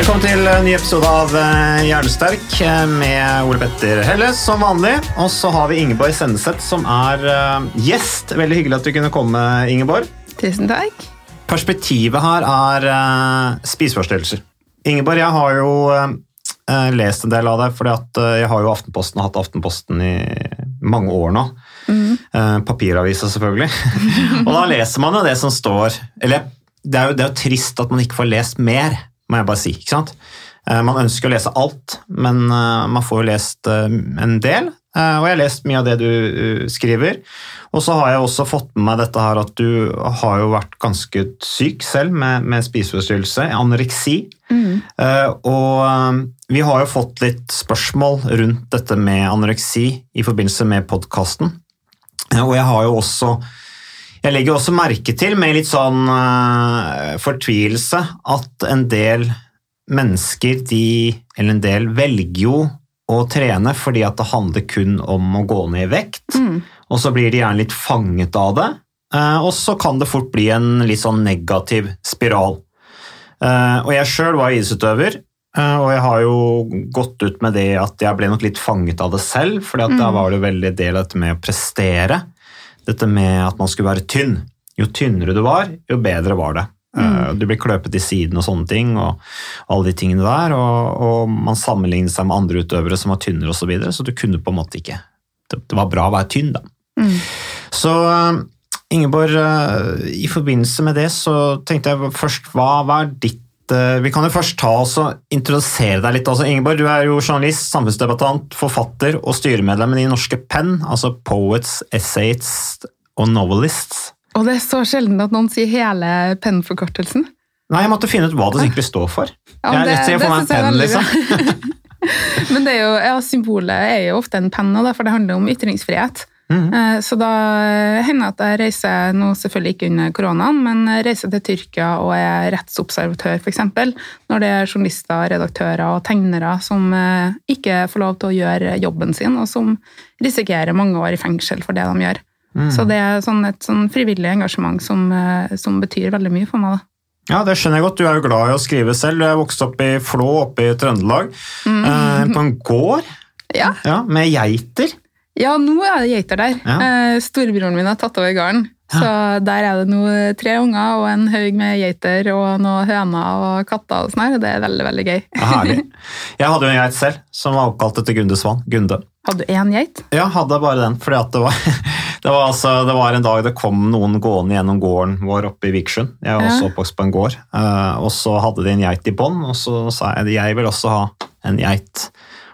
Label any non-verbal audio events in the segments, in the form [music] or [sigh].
Velkommen til en ny episode av eh, Hjernesterk eh, med Ole Petter Helle som vanlig. Og så har vi Ingeborg Senneseth som er eh, gjest. Veldig hyggelig at du kunne komme, Ingeborg. Tusen takk. Perspektivet her er spiseforstyrrelser. Ingeborg, jeg har jo lest en del av deg, fordi at jeg har jo Aftenposten og hatt Aftenposten i mange år nå. Mm. papiravisa, selvfølgelig. [laughs] og da leser man jo det som står Eller det er, jo, det er jo trist at man ikke får lest mer, må jeg bare si. ikke sant? Eh, Man ønsker å lese alt, men eh, man får jo lest eh, en del. Og jeg har lest mye av det du skriver. Og så har jeg også fått med meg dette her at du har jo vært ganske syk selv med, med spiseforstyrrelse, anoreksi. Mm. Og vi har jo fått litt spørsmål rundt dette med anoreksi i forbindelse med podkasten. Og jeg har jo også jeg legger også merke til med litt sånn uh, fortvilelse at en del mennesker, de, eller en del, velger jo å trene fordi at det handler kun om å gå ned i vekt, og så blir de gjerne litt fanget av det, Uh, og så kan det fort bli en litt sånn negativ spiral. Uh, Og jeg sjøl var idrettsutøver, og jeg har jo gått ut med det at jeg ble nok litt fanget av det selv, for da var det veldig del av dette med å prestere. Dette med at man skulle være tynn. Jo tynnere du var, jo bedre var det. Mm. Du ble kløpet i siden og sånne ting, og alle de tingene der. Og, og man sammenlignet seg med andre utøvere som var tynnere osv., så, videre, så du kunne på en måte ikke Det, var bra å være tynn, da. Så eh, Ingeborg, eh, i forbindelse med det så tenkte jeg først, hva, hva er ditt eh, Vi kan jo først ta oss og introdusere deg litt. Altså, Ingeborg, du er jo journalist, samfunnsdebattant, forfatter og styremedlem i Norske Penn, altså Poets, Essayists og Novelists. Og det er så sjelden at noen sier hele pennforkortelsen. Nei, jeg måtte finne ut hva det egentlig står for. Ja, jeg er rett til å få meg en penn, liksom. [laughs] Men det er jo, ja, symbolet er jo ofte en penn, derfor det handler om ytringsfrihet. Eh, Så da hender det at jeg reiser, nå selvfølgelig ikke under koronaen, men reiser til Tyrkia og er rettsobservatør, f.eks. Når det er journalister, redaktører og tegnere som eh, ikke får lov til å gjøre jobben sin, og som risikerer mange år i fengsel for det de gjør. Mm. Så det er sånn et sånn frivillig engasjement som, eh, som betyr veldig mye for meg. da. Ja, det skjønner jeg godt. Du er jo glad i å skrive selv. Du er vokst opp i Flå oppe i Trøndelag, eh, på en gård Ja. ja, med geiter. Ja, nå er det geiter der. Ja. Eh, Storebroren min har tatt over gården. Så der er det nå tre unger og en haug med geiter og noen høner og katter og sånn her. og Det er veldig, veldig gøy. Ja, herlig. Jeg hadde jo en geit selv, som var oppkalt etter Gunde Svan. Gunde. Hadde du én geit? Ja, hadde bare den, fordi det var, [laughs] det var, altså, det var en dag det kom noen gående gjennom gården vår oppe i Viksjøen. Jeg var Ja. også oppvokst på en gård. eh, og så hadde de en geit i bånd, og så sa jeg at jeg vil også ha en geit.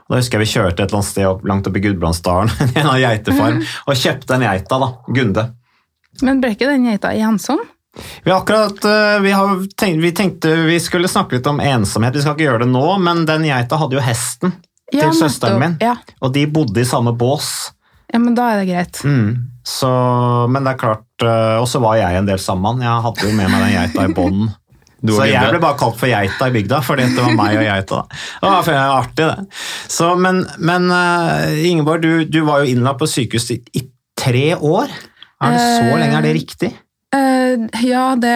Da husker jeg vi kjørte et eller annet sted opp, langt oppe i Gudbrandsdalen, [laughs] en av geitefarm, og kjøpte en geita, da, Gunde. Men ble ikke den geita ensom? Vi, akkurat, eh, vi, har tenkt, vi tenkte vi skulle snakke litt om ensomhet, vi skal ikke gjøre det nå, men den geita hadde jo hesten til søsteren min, Ja. og de bodde i samme bås. ja, men da er det greit. Mm. Så, men det er klart eh, Og så var jeg en del sammen. Jeg hadde jo med meg den geita i bånd. Så jeg ble bare kalt for geita i bygda, fordi det var meg og geita. da. Det var for- artig, det. Så, men men eh, Ingeborg, du, du var jo innlagt på sykehus i, i tre år. Er det så Eh, lenge? Er det riktig? Eh, ja, det,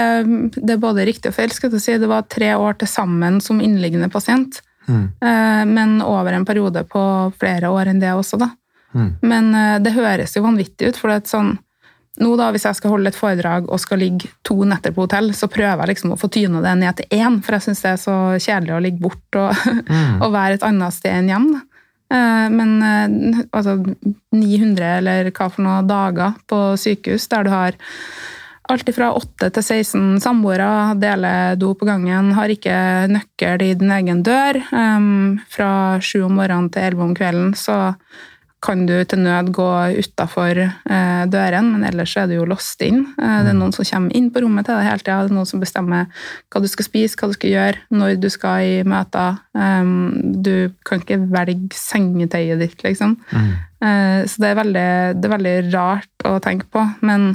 det er både riktig og feil. skal jeg si. Det var tre år til sammen som innliggende pasient. Mm. Eh, men over en periode på flere år enn det også, da. Men eh, det høres jo vanvittig ut, for det er et sånn nå da, Hvis jeg skal holde et foredrag og skal ligge to netter på hotell, så prøver jeg liksom å få tyna det ned til én, for jeg syns det er så kjedelig å ligge borte og, [laughs] og være et annet sted enn hjem. Eh, Men eh, altså 900 eller hva for noen dager på sykehus der du har alt fra 8 til 16 samboere, deler do på gangen, har ikke nøkkel i din egen dør. Um, fra 7 om morgenen til 11 om kvelden så kan du til nød gå utafor eh, døren, men ellers er du jo låst inn. Eh, det er noen som kommer inn på rommet til deg hele tida. Det er noen som bestemmer hva du skal spise, hva du skal gjøre, når du skal i møter. Um, du kan ikke velge sengetøyet ditt, liksom. Eh, så det er, veldig, det er veldig rart å tenke på. Men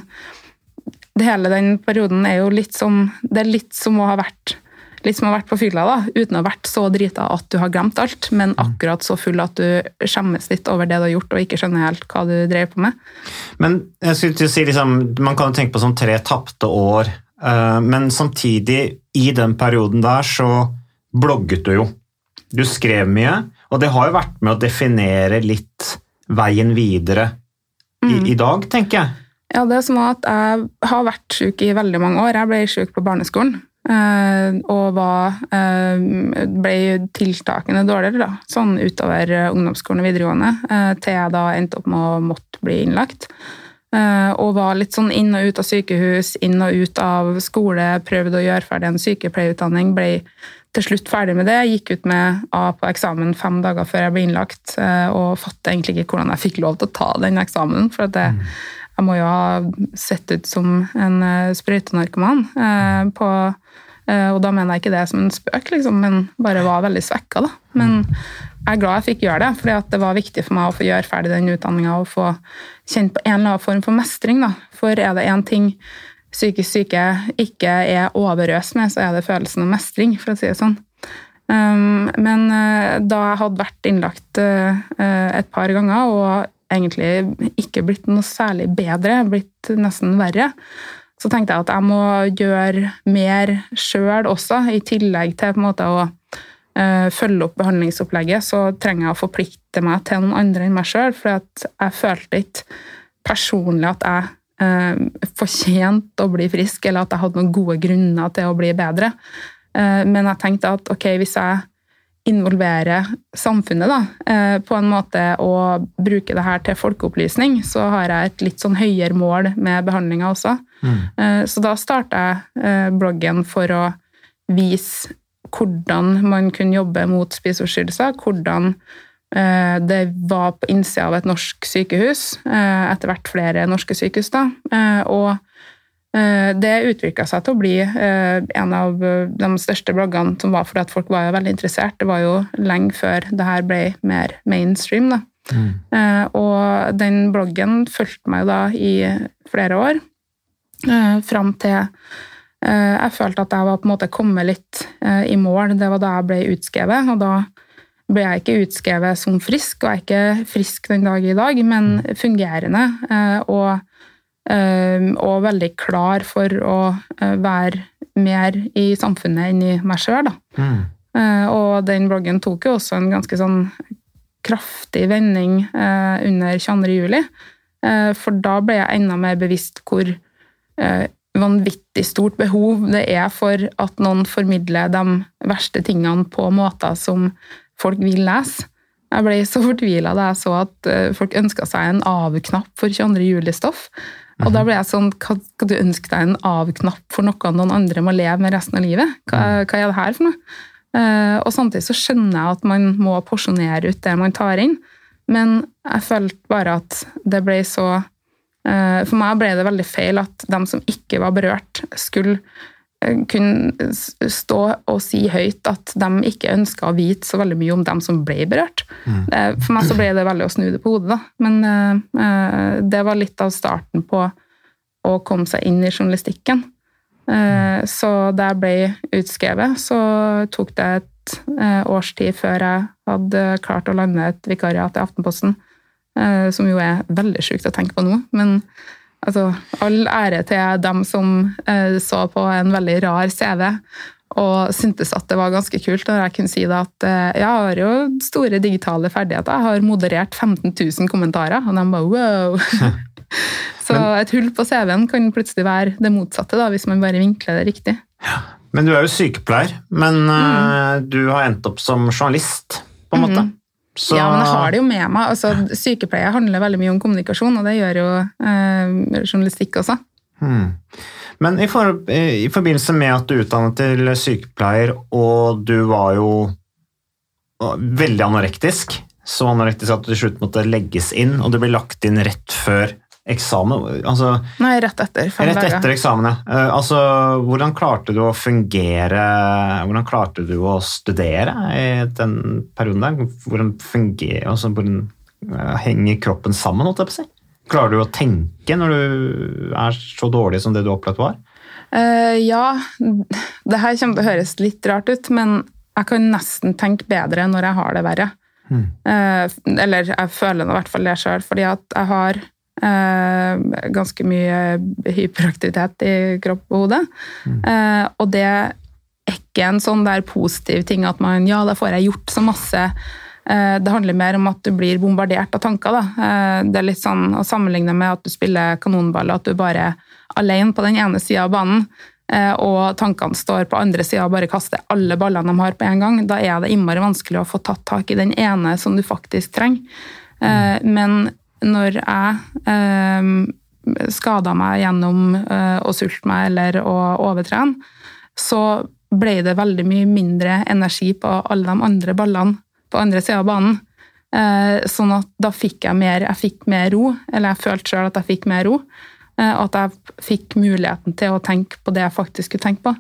det hele den perioden er jo litt som Det er litt som å ha vært litt som å ha vært på fylla, da, uten å ha vært så drita at du har glemt alt, men akkurat så full at du skjemmes litt over det du har gjort og ikke skjønner helt hva du drev på med. Men jeg skulle til å si, liksom, Man kan jo tenke på sånn tre tapte år, eh, men samtidig, i den perioden der, så blogget du jo. Du skrev mye, og det har jo vært med å definere litt veien videre i, i dag, tenker jeg. Ja, det er som at jeg har vært syk i veldig mange år. Jeg ble syk på barneskolen. Eh, Og var, eh, ble tiltakene dårligere da, sånn utover eh, ungdomsskolen og videregående, til jeg da endte opp med å måtte bli innlagt. Og var litt sånn inn og ut av sykehus, inn og ut av skole, prøvde å gjøre ferdig en sykepleierutdanning, ble til slutt ferdig med det. Gikk ut med A på eksamen fem dager før jeg ble innlagt, og fattet egentlig ikke hvordan jeg fikk lov til å ta den eksamen. for at jeg, jeg må jo ha sett ut som en sprøytenarkoman. på, og da mener jeg ikke det som en spøk, liksom, men bare var veldig svekka. Da. Men jeg er glad jeg fikk gjøre det, for det var viktig for meg å få gjøre ferdig den utdanninga og få kjent på en eller annen form for mestring. Da. For er det én ting psykisk syke ikke er overøst med, så er det følelsen av mestring, for å si det sånn. Um, men eh, da jeg hadde vært innlagt eh, eh, et par ganger og egentlig ikke blitt noe særlig bedre, blitt nesten verre, så tenkte jeg at jeg må gjøre mer sjøl også, i tillegg til måte å eh, følge opp behandlingsopplegget, så trenger jeg å forplikte meg til noen andre enn meg sjøl, for jeg følte ikke personlig at jeg eh, fortjente å bli frisk, eller at jeg hadde noen gode grunner til å bli bedre. Eh, men jeg tenkte at ok, hvis jeg involverer samfunnet da, eh, på en måte og bruke det her til folkeopplysning, så har jeg et litt sånn høyere mål med behandlinga også. Mm. Så da starta jeg eh, bloggen for å vise hvordan man kunne jobbe mot spiseforstyrrelser, hvordan eh, det var på innsida av et norsk sykehus, eh, etter hvert flere norske sykehus, da, eh, og Eh, Det utvikla seg til å bli eh, en av eh, de største bloggene som var fordi at folk var jo veldig interessert. Det var jo lenge før det her ble mer mainstream. Da. Mm. Og den bloggen fulgte meg da i flere år, eh, fram til eh, jeg følte at jeg var på en måte kommet litt eh, i mål. Det var da jeg ble utskrevet, og da ble jeg ikke utskrevet som frisk, og jeg er ikke frisk den dag i dag, men fungerende. eh, og og veldig klar for å uh, være mer i samfunnet enn i meg sjøl. Mm. og den bloggen tok jo også en ganske sånn kraftig vending uh, under 22. juli. For da ble jeg enda mer bevisst hvor vanvittig stort behov det er for at noen formidler de verste tingene på måter som folk vil lese. Jeg ble så fortvila da jeg så at folk ønska seg en av-knapp for 22. juli-stoff. Og da ble jeg sånn Hva skal du ønske deg en av-knapp for noe noen andre må leve med resten av livet? Hva, hva er det her for noe? Eh, og samtidig så skjønner jeg at man må porsjonere ut det man tar inn, men jeg følte bare at det ble så eh, For meg ble det veldig feil at de som ikke var berørt, skulle kunne stå og si høyt at de ikke ønska å vite så veldig mye om dem som ble berørt. Mm. For meg så ble det veldig å snu det på hodet, da. Men eh, det var litt av starten på å komme seg inn i journalistikken. Uh, Så da jeg ble utskrevet, så tok det et uh, års tid før jeg hadde klart å lande et vikariat i Aftenposten, som jo er veldig sjukt å tenke på nå. Men altså, all ære til dem som eh, så på en veldig rar CV Og syntes at det var ganske kult når jeg kunne si det at eh, jeg har jo store digitale ferdigheter. Jeg har moderert 15 000 kommentarer, og de bare wow! [laughs] Så et hull på CV-en kan plutselig være det motsatte, da, hvis man bare vinkler det riktig. Ja. Men du er jo sykepleier, men Mm. eh, du har endt opp som journalist, på en måte. Så, Ja, men jeg har det jo med meg. Altså, sykepleie handler veldig mye om kommunikasjon, og det gjør jo eh, journalistikk også. Hmm. Men i, for, i forbindelse med at du utdannet til sykepleier, og du var jo veldig anorektisk, så anorektisk at du til slutt måtte legges inn, og du ble lagt inn rett før eksamen. Altså, Nei, rett etter fem rett dager. etter eksamen, ja. Eh, Altså, hvordan klarte du å fungere Hvordan klarte du å studere i den perioden der? Hvordan fungerer altså, Hvordan eh, henger kroppen sammen, holdt jeg på å si? Klarer du å tenke når du er så dårlig som det du opplevde var? Uh, ja, det her kommer til å høres litt rart ut, men jeg kan nesten tenke bedre når jeg har det verre. Eh, eller jeg føler det i hvert fall det sjøl, fordi at jeg har ganske mye hyperaktivitet i kropp og hode. Eh, og det er ikke en sånn der positiv ting at man Ja, da får jeg gjort så masse. Eh, Det handler mer om at du blir bombardert av tanker. Da. Eh, Det er litt sånn å sammenligne med at du spiller kanonball, at du bare er alene på den ene sida av banen, eh, og tankene står på andre sida og bare kaster alle ballene de har på en gang. Da er det innmari vanskelig å få tatt tak i den ene som du faktisk trenger. Eh, Men når jeg eh, skada meg gjennom eh, å sulte meg eller å overtrene, så ble det veldig mye mindre energi på alle de andre ballene på andre sida av banen. Eh, sånn at da fikk jeg mer, jeg fikk mer ro, eller jeg følte sjøl at jeg fikk mer ro. eh, at jeg fikk muligheten til å tenke på det jeg faktisk skulle tenke på.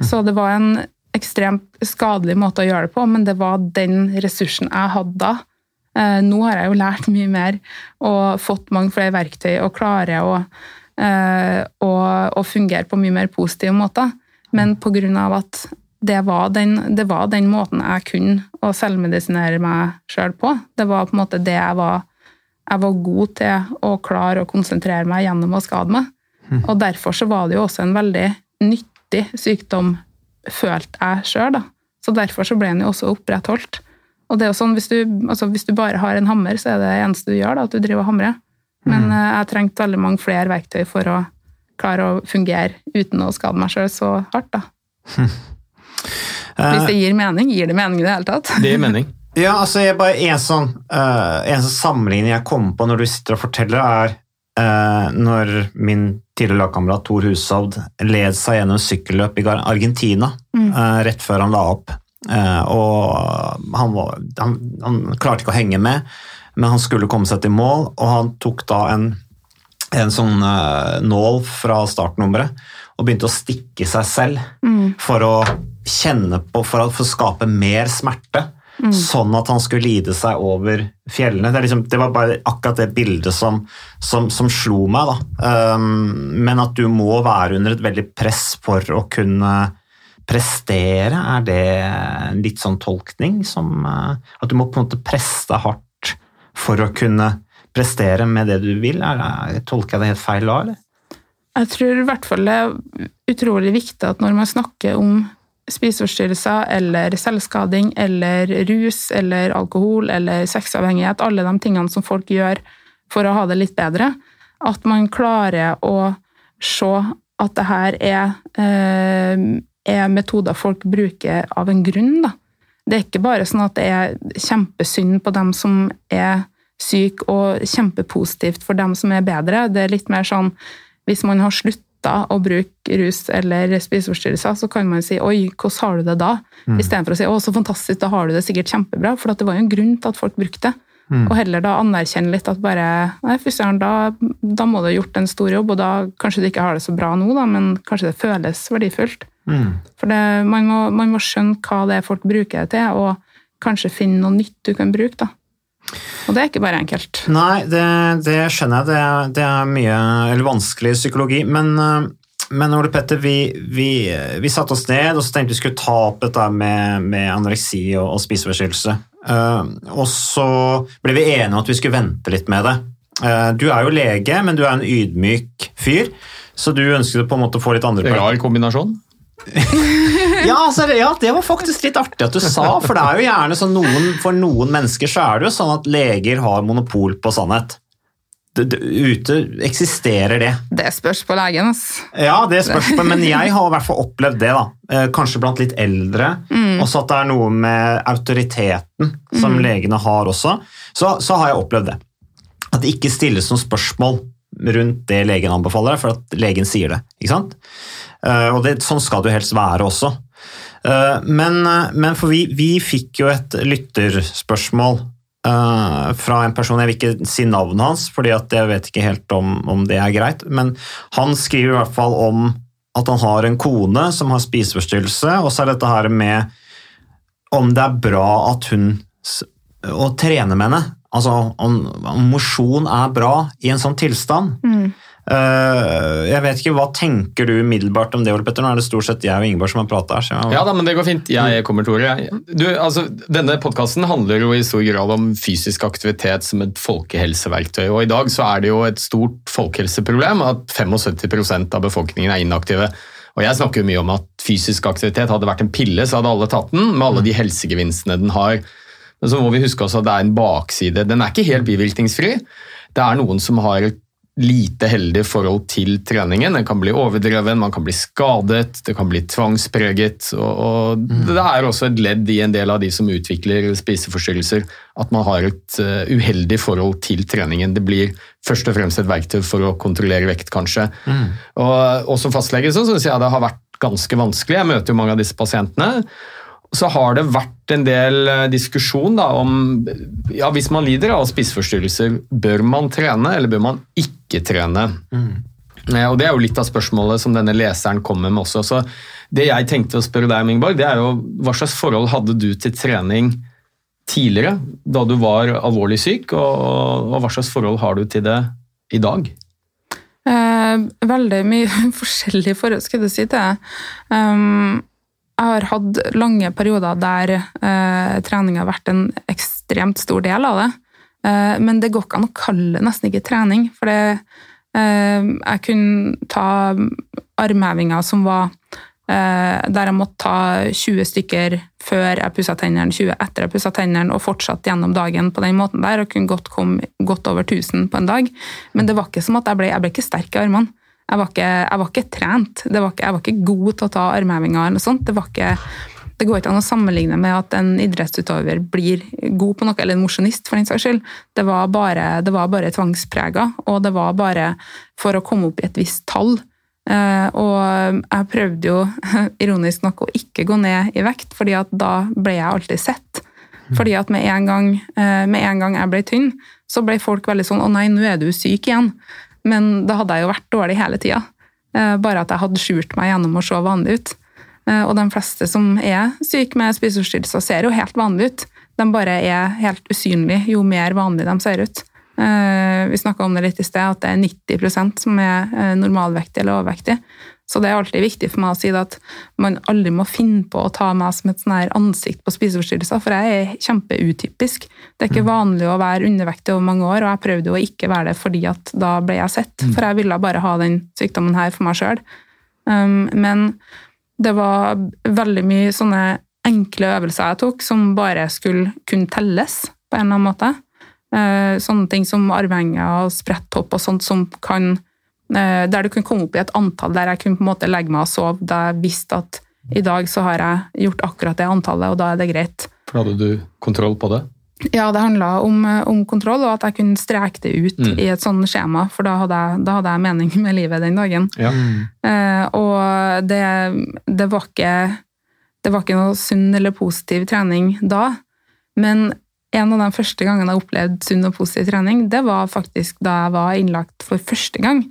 Så det var en ekstremt skadelig måte å gjøre det på, men det var den ressursen jeg hadde da. Eh, Nå har jeg jo lært mye mer og fått mange flere verktøy og klarer å, eh, å, å fungere på mye mer positive måter. Men av at det var den, det var den måten jeg kunne å selvmedisinere meg sjøl på. Det var på en måte det jeg var, jeg var god til å klare å konsentrere meg gjennom å skade meg. Og derfor så var det jo også en veldig nyttig sykdom, følte jeg sjøl. Så derfor så ble den jo også opprettholdt. Og det er jo sånn, hvis du, altså hvis du bare har en hammer, så er det eneste du gjør, da, at du driver og hamrer. Men eh, jeg trengte veldig mange flere verktøy for å klare å fungere uten å skade meg sjøl så hardt. da. Hvis det gir mening, gir det mening i det hele tatt? Det gir mening. [laughs] Ja, altså jeg bare En sånn, uh, en sånn sammenligning jeg kommer på når du sitter og forteller, er uh, når min tidligere lagkamerat Tor Hushovd led seg gjennom sykkelløp i Argentina Argentina uh, rett før han la opp. Eh, og han, var, han, han klarte ikke å henge med, men han skulle komme seg til mål, og han tok da en, en sånn eh, nål fra startnummeret og begynte å stikke seg selv for å kjenne på, for å, for å skape mer smerte. Sånn at han skulle lide seg over fjellene. Det, liksom, det var bare akkurat det bildet som, som, som slo meg. Da. Um, men at du må være under et veldig press for å kunne prestere, er det en litt sånn tolkning som uh, At du må på en måte presse hardt for å kunne prestere med det du vil? Er det, tolker jeg det helt feil da, eller? Jeg tror i hvert fall det er utrolig viktig at når man snakker om spiseforstyrrelser eller selvskading eller rus eller alkohol eller sexavhengighet, alle de tingene som folk gjør for å ha det litt bedre, at man klarer å se at det her er, eh, er metoder folk bruker av en grunn. Da. Det er ikke bare sånn at det er kjempesynd på dem som er syke, og kjempepositivt for dem som er bedre. Det er litt mer sånn hvis man har slutta å bruke rus eller spiseforstyrrelser, så kan man si 'oi, hvordan har du det da?' Mm. Istedenfor å si 'å, så fantastisk, da har du det sikkert kjempebra'. For at det var jo en grunn til at folk brukte det. Mm. Og heller da anerkjenne litt at bare Nei, fy søren, da, da må du ha gjort en stor jobb, og da kanskje du ikke har det så bra nå, da, men kanskje det føles verdifullt. Mm. For det, man, må, man må skjønne hva det er folk bruker det til, og kanskje finne noe nytt du kan bruke, da. Og det er ikke bare enkelt. Nei, det, det skjønner jeg. Det er, det er mye eller vanskelig psykologi. Men, eh, men Ole Petter, vi, vi, vi satte oss ned og så tenkte vi skulle ta opp dette med, med anoreksi og, og spiseforstyrrelse. Eh, og så ble vi enige om at vi skulle vente litt med det. Eh, du er jo lege, men du er en ydmyk fyr, så du ønsket på en måte å få litt andre Rar kombinasjon. [laughs] Ja, altså, ja, det var faktisk litt artig at du sa, for det er jo gjerne sånn noen, for noen mennesker så er det jo sånn at leger har monopol på sannhet. Det, det, ute eksisterer det. Det spørs på legen. Ja, det spørs på, men jeg har i hvert fall opplevd det. da. Eh, Kanskje blant litt eldre. Også at det er noe med autoriteten som legene har også. Så, så har jeg opplevd det. At det ikke stilles noen spørsmål rundt det legen anbefaler, for at legen sier det. ikke sant? Eh, Og det, sånn skal det jo helst være også. Eh, Men, men for vi, vi fikk jo et lytterspørsmål eh, fra en person, jeg vil ikke si navnet hans, fordi jeg vet ikke helt om, om det er greit, men han skriver i hvert fall om at han har en kone som har spiseforstyrrelse, og så er dette her med om det er bra at hun å trene med henne. Altså om, om mosjon er bra i en sånn tilstand. Eh, jeg vet ikke, Hva tenker du umiddelbart om det, Ole Petter? Nå er det stort sett jeg og Ingeborg som har prata her. Jeg, Ja da, men det går fint. Jeg kommer, til Du, altså, denne podkasten handler jo i stor grad om fysisk aktivitet som et folkehelseverktøy. Og i dag så er det jo et stort folkehelseproblem at 75% av befolkningen er inaktive. Og jeg snakker jo mye om at fysisk aktivitet hadde vært en pille, så hadde alle tatt den, med alle de helsegevinstene den har. Men så må vi huske også at det er en bakside. Den er ikke helt bivirkningsfri. Det er noen som har et lite heldig forhold til treningen. Den kan bli overdreven, man kan bli skadet, det kan bli tvangspreget. Og, og Det er også et ledd i en del av de som utvikler spiseforstyrrelser, at man har et uh, uheldig forhold til treningen. Det blir først og fremst et verktøy for å kontrollere vekt, kanskje. Og, og som fastlege så syns jeg det har vært ganske vanskelig. Jeg møter jo mange av disse pasientene. Så har det vært en del eh, diskusjon da, om ja, hvis man lider av spiseforstyrrelser, bør man trene eller bør man ikke trene? Mm. Og Det er jo litt av spørsmålet som denne leseren kommer med også. Så det jeg tenkte å spørre deg, Mingborg, det er jo hva slags forhold hadde du til trening tidligere, da du var alvorlig syk, og, og hva slags forhold har du til det i dag? Eh, veldig mye [laughs] forskjellige forhold, skal jeg si til det. Um, jeg har hatt lange perioder der uh, trening har vært en ekstremt stor del av det. Eh, men det går ikke an å kalle det nesten ikke trening, for det, eh, jeg kunne ta armhevinger som var eh, der jeg måtte ta 20 stykker før jeg pussa tennene, 20 etter jeg pussa tennene, og fortsatt gjennom dagen på den måten der, og kunne godt komme godt over 1000 på en dag. Men det var ikke som at jeg ble, jeg ble ikke sterk i armene. Jeg var ikke, jeg var ikke trent. Det var ikke, jeg var ikke god til å ta armhevinger eller noe sånt. Det var ikke det går ikke an å sammenligne med at en idrettsutøver blir god på noe, eller en mosjonist for den saks skyld. Det var bare, det var bare tvangsprega, og det var bare for å komme opp i et visst tall. Eh, og jeg prøvde jo, [laughs] ironisk nok, å ikke gå ned i vekt, fordi at da ble jeg alltid sett. Fordi at med en gang, eh, med en gang jeg ble tynn, så ble folk veldig sånn 'Å nei, nå er du syk igjen'. Men da hadde jeg jo vært dårlig hele tida. Eh, bare at jeg hadde skjult meg gjennom å se vanlig ut. Eh, Og de fleste som er syke med spiseforstyrrelser, ser jo helt vanlige ut. De bare er helt usynlige jo mer vanlige de ser ut. Eh, Vi snakka om det litt i sted, at det er 90% som er normalvektig eller overvektig. Så det er alltid viktig for meg å si at man aldri må finne på å ta meg som et sånn her ansikt på spiseforstyrrelser, for jeg er kjempeutypisk. Det er ikke vanlig å være undervektig over mange år, og jeg prøvde å ikke være det fordi at da ble jeg sett, for jeg ville bare ha den sykdommen her for meg sjøl. Um, men det var veldig mye sånne enkle øvelser jeg tok, som bare skulle kunne telles på en eller annen måte. Eh, sånne ting som armhenger og spretthopp og sånt som kan Der du kunne komme opp i et antall der jeg kunne på en måte legge meg og sove, da jeg visste at i dag så har jeg gjort akkurat det antallet, og da er det greit. For hadde du kontroll på det? Ja, det handla om, eh, om kontroll, og at jeg kunne streke det ut Mm. i et sånt skjema, for da hadde, jeg, da hadde jeg mening med livet den dagen. Ja. Eh, og det, det, var ikke, det var ikke noe sunn eller positiv trening da, men en av de første gangene jeg opplevde sunn og positiv trening, det var faktisk da jeg var innlagt for første gang.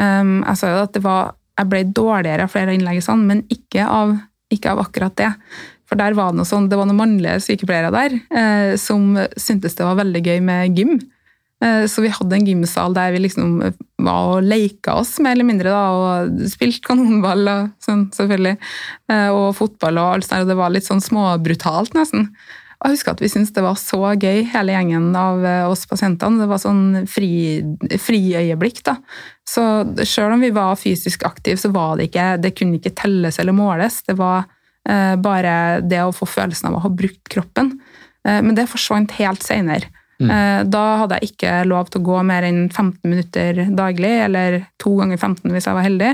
Um, jeg sa jo at var, jeg ble dårligere av flere av innleggelsene, men ikke av, ikke av akkurat det. For der var det noe sånn, det var noen mannlige sykepleiere der eh, som syntes det var veldig gøy med gym. Eh, Så vi hadde en gymsal der vi liksom var og leika oss, mer eller mindre, da, og spilte kanonball og sånn, selvfølgelig. Eh, Og fotball og alt sånt. og Det var litt sånn småbrutalt, nesten. Og jeg husker at vi syntes det var så gøy, hele gjengen av eh, oss pasientene. Det var sånn fri, friøyeblikk, da. Så selv om vi var fysisk aktive, så var det ikke Det kunne ikke telles eller måles. Det var eh, bare det å få følelsen av å ha brukt kroppen. Eh, men det forsvant helt seinere. Eh, Da hadde jeg ikke lov til å gå mer enn 15 minutter daglig, eller to ganger 15 hvis jeg var heldig.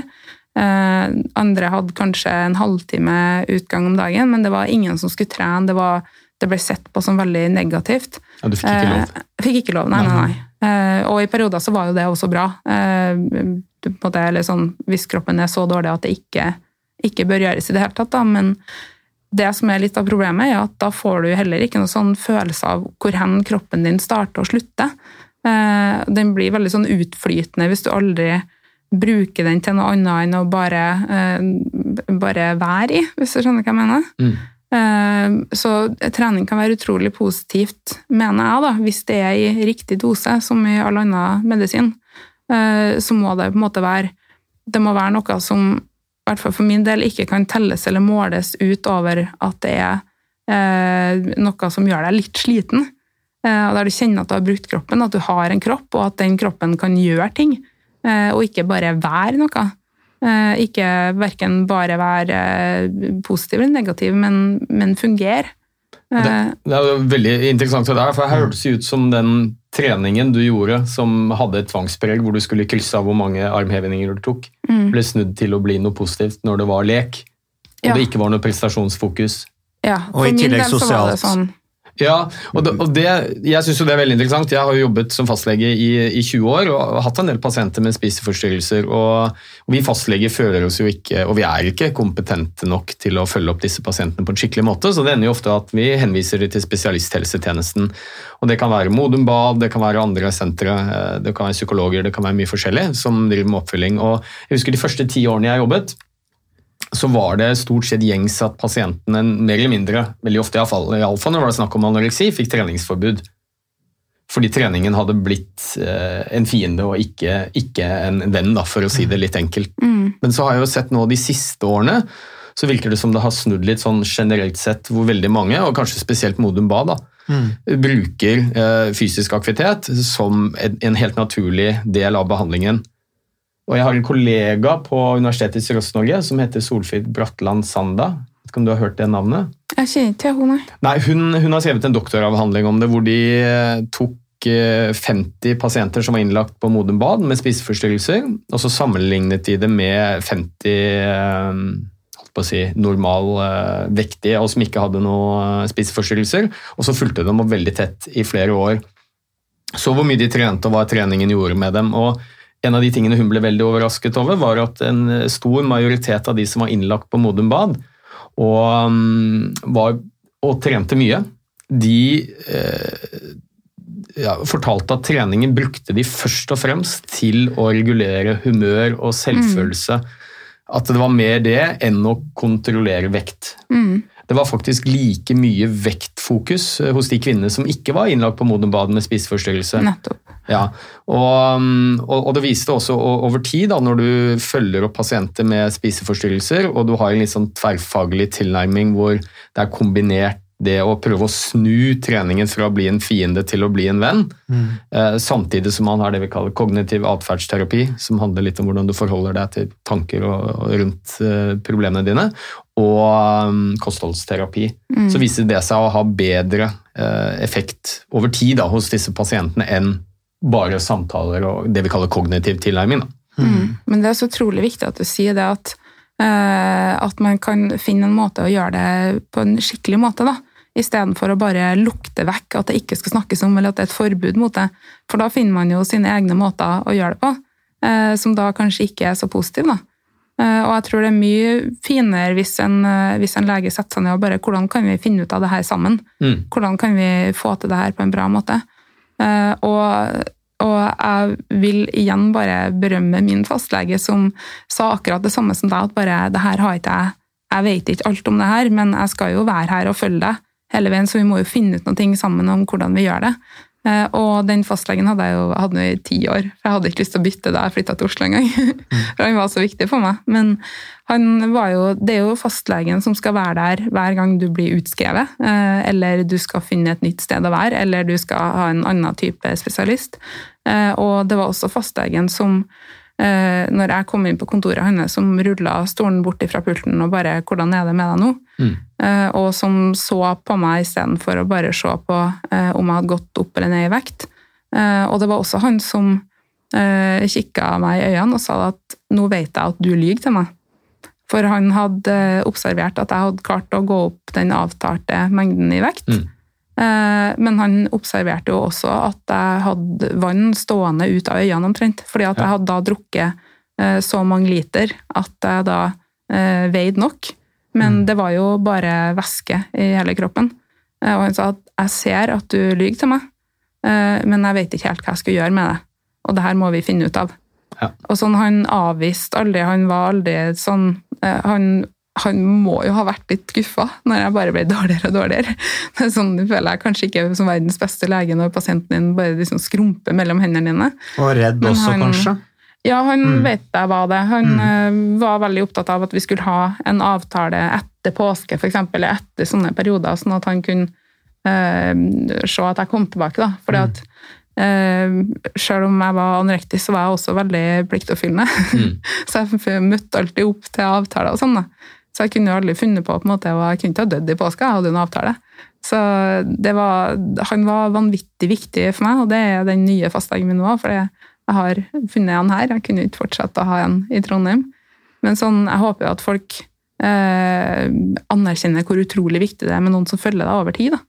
Eh, Andre hadde kanskje en halvtime utgang om dagen, men det var ingen som skulle trene. Det, var, det ble sett på som veldig negativt. Ja, du fikk ikke lov. Eh, Jeg fikk ikke lov, nei, nei, nei. Eh, Og i perioder så var jo det også bra. Eh, du, måte, sånn, hvis kroppen er så dårlig at det ikke, ikke bør gjøres i det hele tatt, da. Men det som er litt av problemet, er at da får du heller ikke noen sånn følelse av hvor hen kroppen din starter og slutter. Eh, Den blir veldig sånn utflytende hvis du aldri bruker den til noe annet enn å bare, eh, bare være i, hvis du skjønner hva jeg mener. Eh, Så trening kan være utrolig positivt, mener jeg, da, hvis det er i riktig dose, som i all annen medisin. Eh, Så må det på en måte være Det må være noe som, i hvert fall for min del, ikke kan telles eller måles utover at det er eh, noe som gjør deg litt sliten. Der du kjenner at du har brukt kroppen, at du har en kropp, og at den kroppen kan gjøre ting. eh, Og ikke bare være noe. Eh, Ikke verken bare være eh, positiv eller negativ, men, men fungere. Det, Eh, det er veldig interessant det der, for her hørtes det ut som den treningen du gjorde som hadde et tvangspreg hvor du skulle krysse av hvor mange armhevinger du tok, Mm. ble snudd til å bli noe positivt når det var lek, og Ja. det ikke var noe prestasjonsfokus. Ja, Og i min tillegg del så var det sosialt. sånn Ja, og det, og det jeg synes jo det er veldig interessant. Jeg har jo jobbet som fastlege i, i 20 år og hatt en del pasienter med spiseforstyrrelser. Og, og vi fastleger føler oss jo ikke, og vi er ikke kompetente nok til å følge opp disse pasientene på en skikkelig måte, så det ender jo ofte at vi henviser dem til spesialisthelsetjenesten. Og det kan være Modum Bad, det kan være andre sentre, eh, det kan være psykologer, det kan være mye forskjellig som driver med oppfølging. Og jeg husker de første ti årene jeg jobbet, så var det stort sett gjengs at pasientene mer eller mindre, veldig ofte iallfall, iallfall når det var snakk om anoreksi, fikk treningsforbud. Fordi treningen hadde blitt eh, en fiende og ikke, ikke en venn, da, for å si det litt enkelt. Men så har jeg jo sett nå de siste årene, så virker det som det har snudd litt sånn generelt sett, hvor veldig mange, og kanskje spesielt Modum Bad, da, bruker eh, fysisk aktivitet som en, en helt naturlig del av behandlingen. Og jeg har en kollega på Universitetet i Sørøst-Norge som heter Solfrid Bratland Sanda. Vet ikke om du har hørt det navnet? Jeg kjenner ikke til henne, nei. Hun, hun har skrevet en doktoravhandling om det, hvor de eh, tok eh, 50 pasienter som var innlagt på Modum Bad med spiseforstyrrelser, og så sammenlignet de det med 50 eh, på å si, normal eh, og som ikke hadde noen spiseforstyrrelser, og så fulgte de opp veldig tett i flere år. Så hvor mye de trente og hva treningen gjorde med dem. og en av de tingene hun ble veldig overrasket over, var at en stor majoritet av de som var innlagt på Modum Bad og, var, og trente mye, de eh, ja, fortalte at treningen brukte de først og fremst til å regulere humør og selvfølelse. At det var mer det enn å kontrollere vekt. Mm. Det var faktisk like mye vektfokus eh, hos de kvinnene som ikke var innlagt på Modum med spiseforstyrrelse. Ja, um, og, og det viste også over tid, da, når du følger opp pasienter med spiseforstyrrelser, og du har en litt sånn tverrfaglig tilnærming hvor det er kombinert det å prøve å snu treningen fra å bli en fiende til å bli en venn, eh, samtidig som man har det vi kaller kognitiv atferdsterapi, som handler litt om hvordan du forholder deg til tanker og, og rundt eh, problemene dine, og um, kostholdsterapi. Så viser det seg å ha bedre eh, effekt over tid da, hos disse pasientene enn bare samtaler og det vi kaller kognitiv tilnærming. Mm. Men det er så utrolig viktig at du sier det at, eh, at man kan finne en måte å gjøre det på en skikkelig måte, da. Istedenfor å bare lukte vekk at det ikke skal snakkes om, eller at det er et forbud mot det. For da finner man jo sine egne måter å gjøre det på, eh, som da kanskje ikke er så positive. da. Eh, Og jeg tror det er mye finere hvis en, eh, hvis en lege setter seg ned og bare Hvordan kan vi finne ut av det her sammen? Mm. Hvordan kan vi få til det her på en bra måte? Og, og jeg vil igjen bare berømme min fastlege som sa akkurat det samme som deg, at bare det her har ikke jeg Jeg vet ikke alt om det her, men jeg skal jo være her og følge deg hele veien, så vi må jo finne ut noe ting sammen om hvordan vi gjør det. Eh, Og den fastlegen hadde jeg jo hatt hadde i ti år, for jeg hadde ikke lyst til å bytte da jeg flytta til Oslo engang. [laughs] For han var så viktig for meg. Men han var jo, det er jo fastlegen som skal være der hver gang du blir utskrevet, eh, eller du skal finne et nytt sted å være, eller du skal ha en annen type spesialist. Eh, Og det var også fastlegen som når jeg kom inn på kontoret hans, som rulla stolen bort fra pulten og bare 'Hvordan er det med deg nå?' Mm. Eh, og som så på meg istedenfor å bare se på eh, om jeg hadde gått opp eller ned i vekt. Eh, og det var også han som eh, kikka meg i øynene og sa at 'nå vet jeg at du lyver til meg'. For han hadde observert at jeg hadde klart å gå opp den avtalte mengden i vekt. Mm. Eh, Men han observerte jo også at jeg hadde vann stående ut av øynene omtrent. Fordi at jeg hadde da drukket eh, så mange liter at jeg da eh, veide nok. Men det var jo bare væske i hele kroppen. Og han sa at jeg ser at du lyver til meg, men jeg vet ikke helt hva jeg skal gjøre med det. Og det her må vi finne ut av. Ja. Og sånn, Han avviste aldri, han var aldri sånn han, han må jo ha vært litt skuffa når jeg bare ble dårligere og dårligere. Det er sånn du føler jeg kanskje ikke som verdens beste lege når pasienten din bare liksom skrumper mellom hendene dine. Og redd han, også, kanskje. Ja, han Mm. vet jeg var det. Han mm. var veldig opptatt av at vi skulle ha en avtale etter påske, f.eks., eller etter sånne perioder, sånn at han kunne eh, se at jeg kom tilbake. da. Fordi at eh, selv om jeg var anorektisk, så var jeg også veldig pliktoppfyllende. [laughs] så jeg møtte alltid opp til avtaler og sånn. da. Så jeg kunne jo aldri funnet på på en måte, og jeg kunne ikke ha dødd i påska, jeg hadde jo en avtale. Så det var, han var vanvittig viktig for meg, og det er den nye fastlegen min nå. For jeg har funnet han her, jeg kunne ikke fortsette å ha en i Trondheim. Men sånn, jeg håper jo at folk eh, anerkjenner hvor utrolig viktig det er med noen som følger deg over tid. da.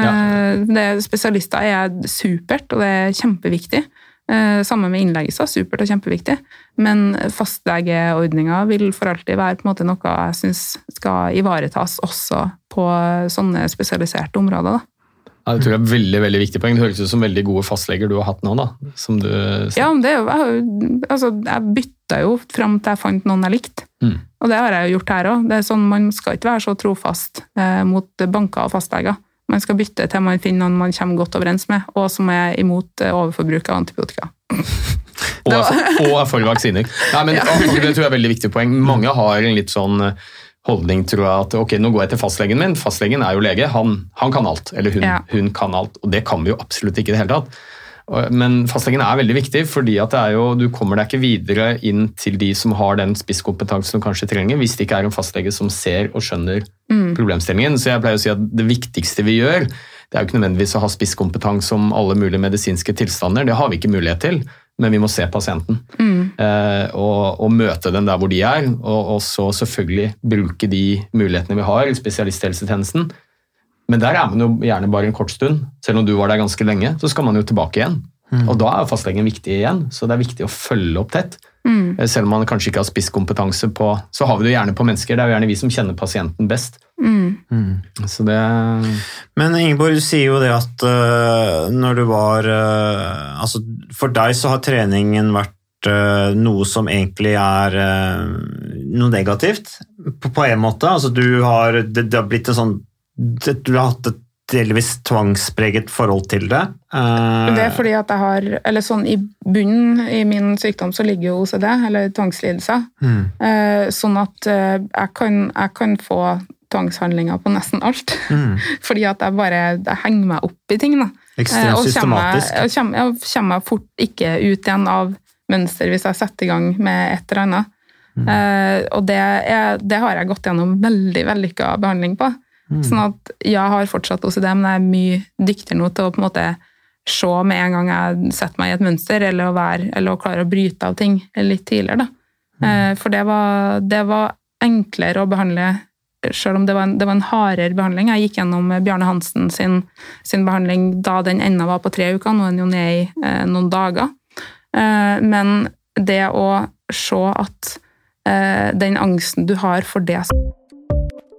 Eh, det, spesialister er supert, og det er kjempeviktig. Eh, Sammen med innleggelse, supert og kjempeviktig. Men fastlegeordninga vil for alltid være på en måte noe jeg syns skal ivaretas også på sånne spesialiserte områder. da. Ja, det tror jeg er veldig veldig viktig poeng. Det høres ut som veldig gode fastleger du har hatt nå. da. Som du Ja, men det er jo- altså, jeg bytta jo fram til jeg fant noen jeg likte. Mm. Og det har jeg jo gjort her òg. Sånn, man skal ikke være så trofast eh, mot banker og fastleger. Man skal bytte til man finner noen man kommer godt overens med, og som er imot eh, overforbruk av antibiotika. Og er, for, er vaksiner. Nei, men [laughs] akkurat Det tror jeg er veldig viktig poeng. Mange har en litt sånn eh, holdning, tror jeg, at ok, nå går jeg til fastlegen min. Fastlegen er jo lege, han, han kan alt. Eller hun, Ja. hun kan alt. Og det kan vi jo absolutt ikke i det hele tatt. Men fastlegen er veldig viktig, fordi at jo, du kommer deg ikke videre inn til de som har den spisskompetansen du kanskje trenger, hvis det ikke er en fastlege som ser og skjønner problemstillingen. Så jeg pleier å si at det viktigste vi gjør, det er jo ikke nødvendigvis å ha spisskompetanse om alle mulige medisinske tilstander, det har vi ikke mulighet til, men vi må se pasienten. Eh, og, og møte dem der hvor de er, og, og så selvfølgelig bruke de mulighetene vi har i spesialisthelsetjenesten. Men der er man jo gjerne bare en kort stund. Selv om du var der ganske lenge, så skal man jo tilbake igjen. Og da er fastlegen viktig igjen, så det er viktig å følge opp tett. Mm. Selv om man kanskje ikke har spisskompetanse på Så har vi det jo gjerne på mennesker, det er jo gjerne vi som kjenner pasienten best. Så det Men Ingeborg, du sier jo det at uh, når du var uh, Altså, for deg så har treningen vært noe som egentlig er noe negativt, på, på en måte. Altså, du har det, det har blitt en sånn Du har hatt et delvis tvangspreget forhold til det. Eh, Det er fordi at jeg har Eller sånn i bunnen i min sykdom så ligger jo OCD, eller tvangslidelser. mm, Eh, Sånn at eh, jeg kan, jeg kan få tvangshandlinger på nesten alt. mm. [laughs] Fordi at jeg bare jeg henger meg opp i ting. da. Ekstremt systematisk og systematisk. Kommer, jeg, kommer, jeg kommer meg fort ikke ut igjen av mønster hvis jeg setter i gang med et eller annet. Mm. Og det, er, det har jeg gått gjennom veldig vellykka behandling på. Mm. Sånn at jeg har fortsatt OCD, men jeg er mye dyktigere nå til å på en måte se med en gang jeg setter meg i et mønster, eller å, være, eller å klare å bryte av ting litt tidligere. Da. Eh, for det var, det var enklere å behandle selv om det var, en, det var en hardere behandling. Jeg gikk gjennom Bjarne Hansen sin, sin behandling da den enda var på tre uker, nå er den jo ned i eh, noen dager. Eh, men det å se at eh, den angsten du har for det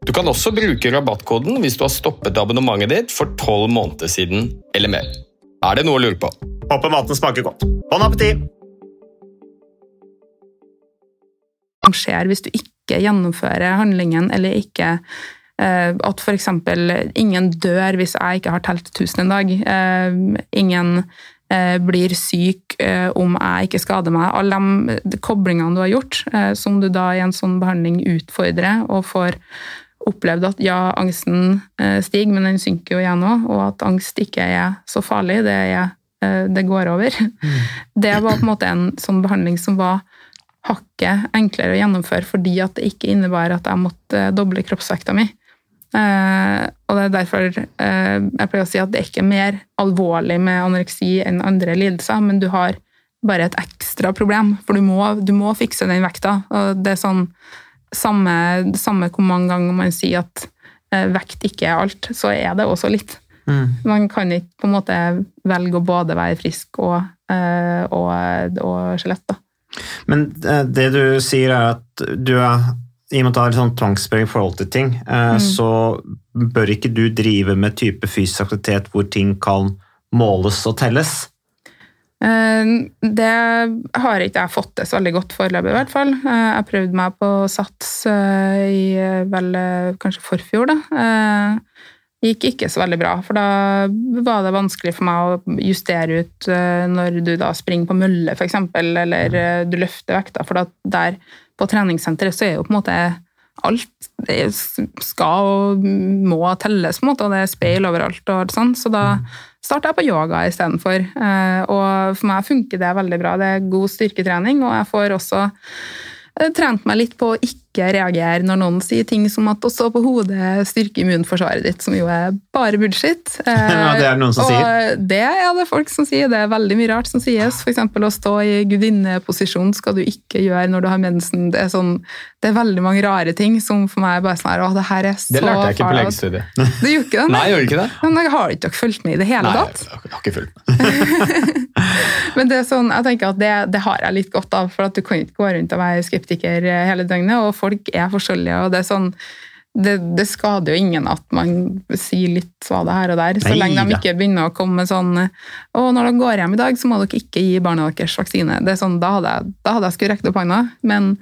Du kan også bruke rabattkoden hvis du har stoppet abonnementet ditt for tolv måneder siden eller mer. Er det noe å lure på? Håper maten smaker godt. Bon appétit! skjer hvis du ikke gjennomfører handlingen, eller ikke uh, At f.eks. ingen dør hvis jeg ikke har telt 1000 en dag. Uh, ingen uh, blir syk om jeg ikke skader meg. Alle de koblingene du har gjort, som du da i en sånn behandling utfordrer og får opplevd at ja, angsten stiger, men den synker jo igjen òg, og at angst ikke er så farlig. Det, er, det går over. Mm. Det var på en måte en sånn behandling som var hakket enklere å gjennomføre fordi at det ikke innebar at jeg måtte doble kroppsvekta mi. Eh, og det er derfor eh, jeg pleier å si at det er ikke mer alvorlig med anoreksi enn andre lidelser, men du har bare et ekstra problem, for du må, du må fikse den vekta. Og det er sånn samme, samme hvor mange ganger man sier at eh, vekt ikke er alt, så er det også litt. Mm. Man kan ikke på en måte velge å både være frisk og, eh, og, og skjelett. Men eh, det du sier, er at du er i og med at du har sånn tvangspreg i forhold til ting, eh, mm. så bør ikke du drive med type fysisk aktivitet hvor ting kan måles og telles? Eh, det har ikke jeg fått til så veldig godt foreløpig, i hvert fall. Jeg prøvde meg på SATS i vel kanskje forfjor, da gikk ikke så veldig bra. For da var det vanskelig for meg å justere ut eh, når du da springer på mølle, f.eks., eller eh, du løfter vekta. For der på treningssenteret så er jo på en måte alt det skal og må telles, på en måte, og det er speil overalt. og alt sånt, Så da starta jeg på yoga istedenfor. Eh, og for meg funker det veldig bra. Det er god styrketrening, og jeg får også trent meg litt på å ikke reagere når noen sier ting som at å stå på hodet styrker immunforsvaret ditt, som jo er bare bullshit. [laughs] Ja, det er det noen som og sier. Det er det folk som sier. Det er veldig mye rart som sies. F.eks. å stå i gudinneposisjon skal du ikke gjøre når du har mensen. Det er, sånn, det er veldig mange rare ting som for meg bare sånn her, å, det her er så Det lærte jeg ikke på legestudiet. Du gjorde ikke det? [laughs] Nei, jeg gjorde ikke det. Men jeg har ikke dere fulgt med i det hele Nei, tatt? jeg har ikke fulgt med. [laughs] [laughs] Men det er sånn, jeg tenker at det, det har jeg litt godt av, for at du kan ikke gå rundt og være skeptiker hele døgnet, og folk er forskjellige. og det er sånn det, det skader jo ingen at man sier litt hva det her og der, så Nei lenge de ikke begynner å komme med sånn Å, når dere går hjem i dag, så må dere ikke gi barna deres vaksine. Det er sånn, Da hadde jeg, da hadde jeg skulle rekt opp hånda. Men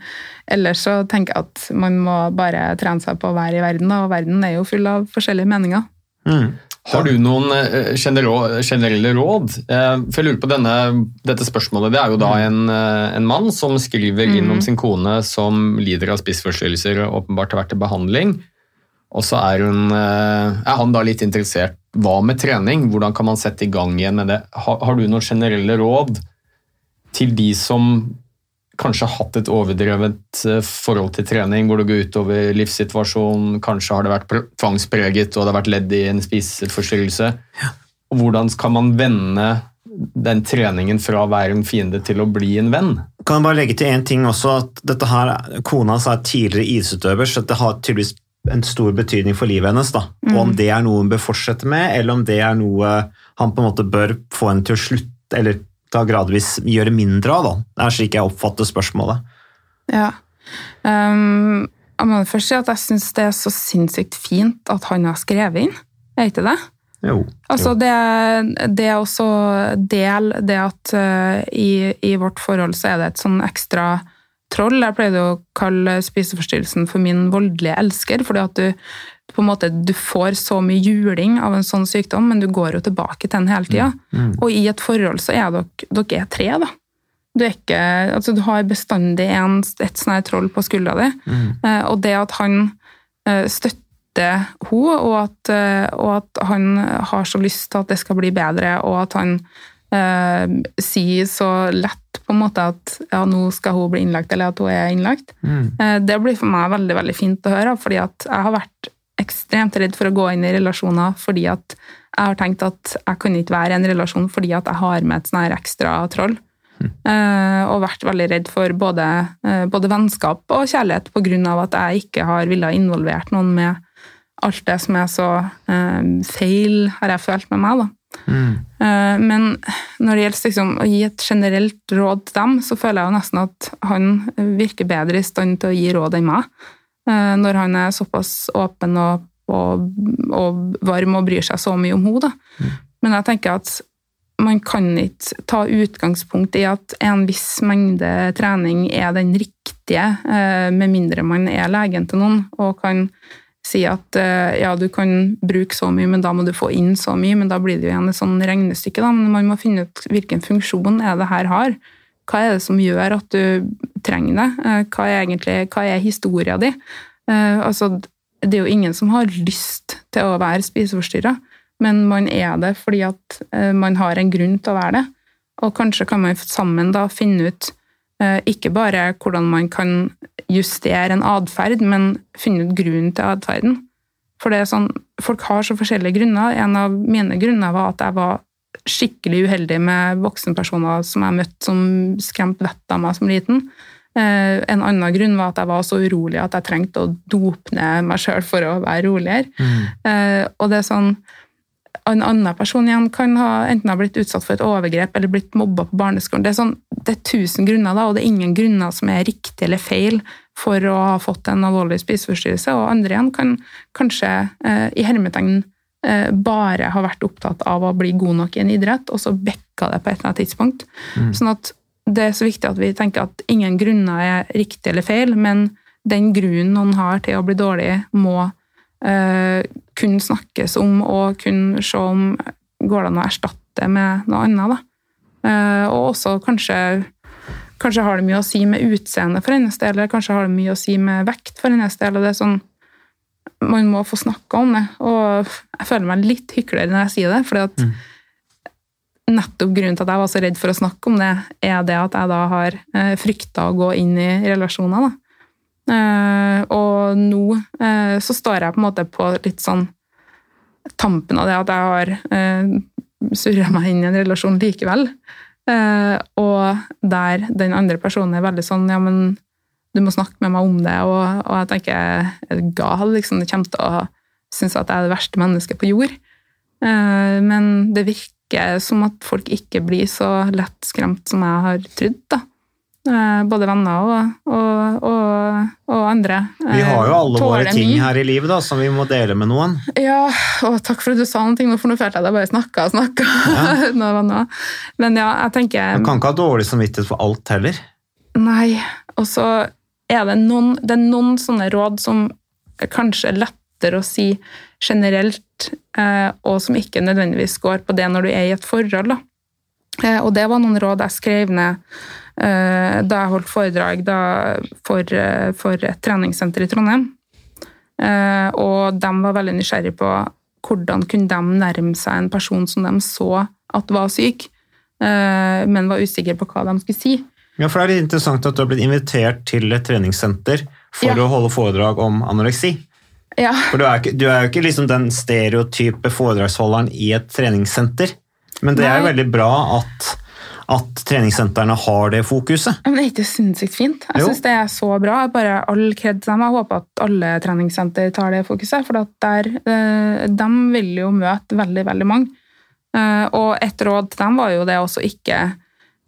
ellers så tenker jeg at man må bare trene seg på å være i verden, og verden er jo full av forskjellige meninger. Mm. Har du noen eh, generelle råd? Eh, For jeg lurer på denne, Dette spørsmålet det er jo da en, eh, en mann som skriver inn om sin kone som lider av spiseforstyrrelser og åpenbart har vært til behandling. Og så er, hun, er han da litt interessert. Hva med trening? Hvordan kan man sette i gang igjen med det? Har, har du noen generelle råd til de som kanskje hatt et overdrevet eh, forhold til trening, hvor det går utover livssituasjonen, kanskje har det vært tvangspreget og det har vært ledd i en spiseforstyrrelse. Ja. hvordan kan man vende den treningen fra å være en fiende til å bli en venn? Kan jeg bare legge til en ting også, at dette her, Kona hans er tidligere isutøver, så det har tydeligvis en stor betydning for livet hennes. da. Og Om det er noe hun bør fortsette med, eller om det er noe han på en måte bør få henne til å slutte, eller da gradvis gjøre mindre av. da. Det er slik jeg oppfatter spørsmålet. Ja. Um, jeg må først si at jeg syns det er så sinnssykt fint at han har skrevet inn. Er ikke det? Jo. Altså det, det er også del det at uh, i, i vårt forhold så er det et sånn ekstra troll. Jeg pleide å kalle spiseforstyrrelsen for min voldelige elsker, fordi at du på en måte, du får så mye juling av en sånn sykdom, men du går jo tilbake til den hele tida. Og i et forhold så er dere, dere er tre, da. Du, ikke, altså du har bestandig en, et sånt troll på skuldra di. Eh, og det at han eh, støtter henne, og, at, eh, og at han har så lyst til at det skal bli bedre, og at han eh, si så lett på en måte at ja, nå skal hun bli innlagt, eller at hun er innlagt, eh, det blir for meg veldig veldig fint å høre. fordi at jeg har vært ekstremt redd for å gå inn i relasjoner fordi at jeg har tenkt at jeg kunne ikke være i en relasjon fordi at jeg har med et sånn her ekstra troll. Eh, og vært veldig redd for både, eh, både vennskap og kjærlighet av at jeg ikke har villet involvert noen med alt det som er så eh, feil, har jeg følt med meg. da. Eh, men når det gjelder liksom, å gi et generelt råd til dem, så føler jeg jo nesten at han virker bedre i stand til å gi råd enn meg. Eh, Når han er såpass åpen og, og, og varm og bryr seg så mye om henne. Mm. Men jeg tenker at man kan ikke ta utgangspunkt i at en viss mengde trening er den riktige, eh, med mindre man er legen til noen og kan si at eh, ja, du kan bruke så mye, men da må du få inn så mye. Men da blir det jo igjen et sånn regnestykke. Da. Man må finne ut hvilken funksjon er det her har. Hva er det som gjør at du trenger det? Eh, Hva er egentlig, hva er historia di? Eh, Altså, det er jo ingen som har lyst til å være spiseforstyrra, men man er det fordi at man har en grunn til å være det. Og kanskje kan man sammen da finne ut ikke bare hvordan man kan justere en atferd, men finne ut grunnen til atferden. For det er sånn, folk har så forskjellige grunner. En av mine grunner var at jeg var skikkelig uheldig med voksenpersoner som jeg møtte som skremte vettet av meg som liten. Eh, En annen grunn var at jeg var så urolig at jeg trengte å dope ned meg sjøl for å være roligere. Mm. Og det er sånn en annen person igjen kan ha, enten ha blitt utsatt for et overgrep eller blitt mobba på barneskolen. Det er, sånn, det er tusen grunner, da, og det er ingen grunner som er riktig eller feil for å ha fått en alvorlig spiseforstyrrelse. Og andre igjen kan kanskje eh, i hermetegn eh, bare ha vært opptatt av å bli god nok i en idrett, og så bekka det på et eller annet tidspunkt. Sånn at det er så viktig at vi tenker at ingen grunner er riktig eller feil, men den grunnen noen har til å bli dårlig, må eh, kunne snakkes om og kunne se om går det an å erstatte med noe annet. Eh, og også kanskje, kanskje har det mye å si med utseende for hennes del, eller kanskje har det mye å si med vekt for hennes del. og det er sånn, Man må få snakka om det. Og jeg føler meg litt hykler når jeg sier det. fordi at nettopp grunnen til at jeg var så redd for å snakke om det, er det at jeg da har eh, frykta å gå inn i relasjoner. da. Eh, og nå eh, så står jeg på en måte på litt sånn tampen av det at jeg har eh, surra meg inn i en relasjon likevel. Eh, og der den andre personen er veldig sånn ja, men du må snakke med meg om det, og, og jeg tenker er du gal, liksom. Du kommer til å synes at jeg er det verste mennesket på jord. Men det virker som at folk ikke blir så lett skremt som jeg har trodd, da. Eh, både venner og, og, og, og andre. Vi har jo alle Tåler våre ting mye. her i livet da, som vi må dele med noen. Ja, og takk for at du sa noen ting, nå, for nå følte jeg at jeg bare snakka og snakka. [laughs] noe. Men ja, jeg tenker Man kan ikke ha dårlig samvittighet for alt heller. Nei. Og så er det noen, det er noen sånne råd som er kanskje lettere å si generelt, eh, og som ikke nødvendigvis går på det når du er i et forhold. Da. Eh, og det var noen råd jeg skrev ned eh, da jeg holdt foredrag for, eh, for et treningssenter i Trondheim. Eh, og de var veldig nysgjerrige på hvordan kunne de nærme seg en person som de så at var syk, eh, men var usikre på hva de skulle si. Ja, for det er litt interessant at du har blitt invitert til et treningssenter for Ja. å holde foredrag om anoreksi. Ja, For du er, ikke, du er jo ikke liksom den stereotype foredragsholderen i et treningssenter. Men det er jo veldig bra at, at treningssentrene har det fokuset. Men det er ikke sinnssykt fint. Jeg syns det er så bra. Bare all kred til dem. Jeg håper at alle treningssenter tar det fokuset, for at der, eh, de vil jo møte veldig, veldig mange. Eh, Og et råd til dem var jo det også ikke,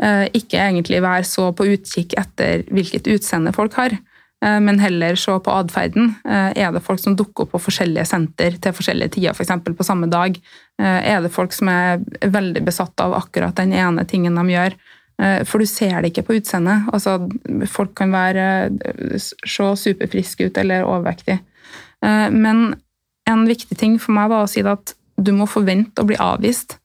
eh, ikke egentlig være så på utkikk etter hvilket utseende folk har, men heller se på atferden. Eh, Er det folk som dukker opp på forskjellige senter til forskjellige tider, f.eks. på samme dag? Eh, Er det folk som er veldig besatt av akkurat den ene tingen de gjør? Eh, For du ser det ikke på utseendet. Altså, folk kan være, eh, se superfriske ut eller overvektige. Eh, Men en viktig ting for meg var å si at du må forvente å bli avvist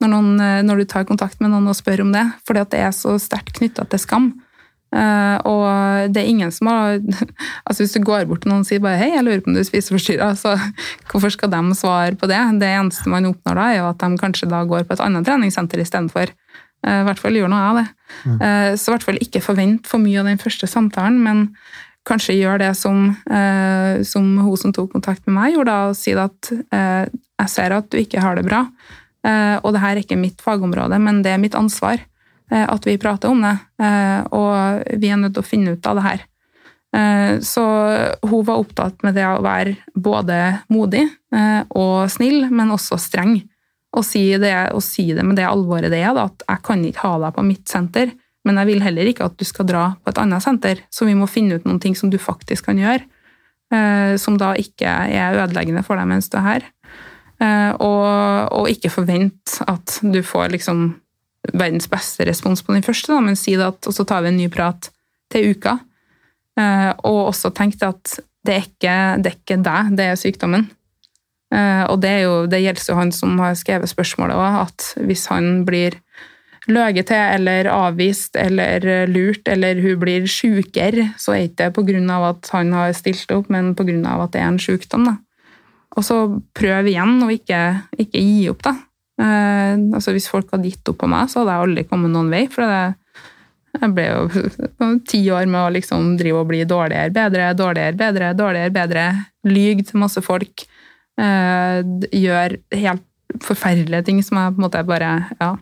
når, noen, eh, når du tar kontakt med noen og spør om det, fordi det er så sterkt knytta til skam. Eh, og det er ingen som har [laughs] altså Hvis du går bort til noen og sier bare 'hei, jeg lurer på om du er spiseforstyrra', så [laughs] hvorfor skal de svare på det? Det eneste man oppnår da, er jo at de kanskje da går på et annet treningssenter istedenfor. Uh, I hvert fall gjør noe av det. Uh, Så i hvert fall ikke forvent for mye av den første samtalen, men kanskje gjør det som, uh, som hun som tok kontakt med meg, gjorde, da, og si at uh, jeg ser at du ikke har det bra, eh, og det her er ikke mitt fagområde, men det er mitt ansvar eh, at vi prater om det, eh, og vi er nødt til å finne ut av det her. Eh, Så hun var opptatt med det å være både modig eh, og snill, men også streng. Og si det, og si det med det alvoret det er, at jeg kan ikke ha deg på mitt senter, men jeg vil heller ikke at du skal dra på et annet senter, så vi må finne ut noen ting som du faktisk kan gjøre, eh, som da ikke er ødeleggende for deg mens du er her. Eh, Og, og ikke forvent at du får liksom verdens beste respons på den første, da, men si det at, og så tar vi en ny prat til uka. Eh, og også tenk at det er ikke, det ikke deg, det er sykdommen. Eh, og det, er jo, det gjelder jo han som har skrevet spørsmålet òg, at hvis han blir løyet til eller avvist eller lurt, eller hun blir sjukere, så er ikke det på grunn av at han har stilt opp, men av at det er en sykdom. Da. Og så prøv igjen, og ikke, ikke gi opp, da. Eh, altså Hvis folk hadde gitt opp på meg, så hadde jeg aldri kommet noen vei. For det, jeg ble jo [laughs] ti år med å liksom drive og bli dårligere, bedre, dårligere, bedre, dårligere, bedre. Lyg til masse folk. Eh, gjør helt forferdelige ting som jeg på en måte bare Ja.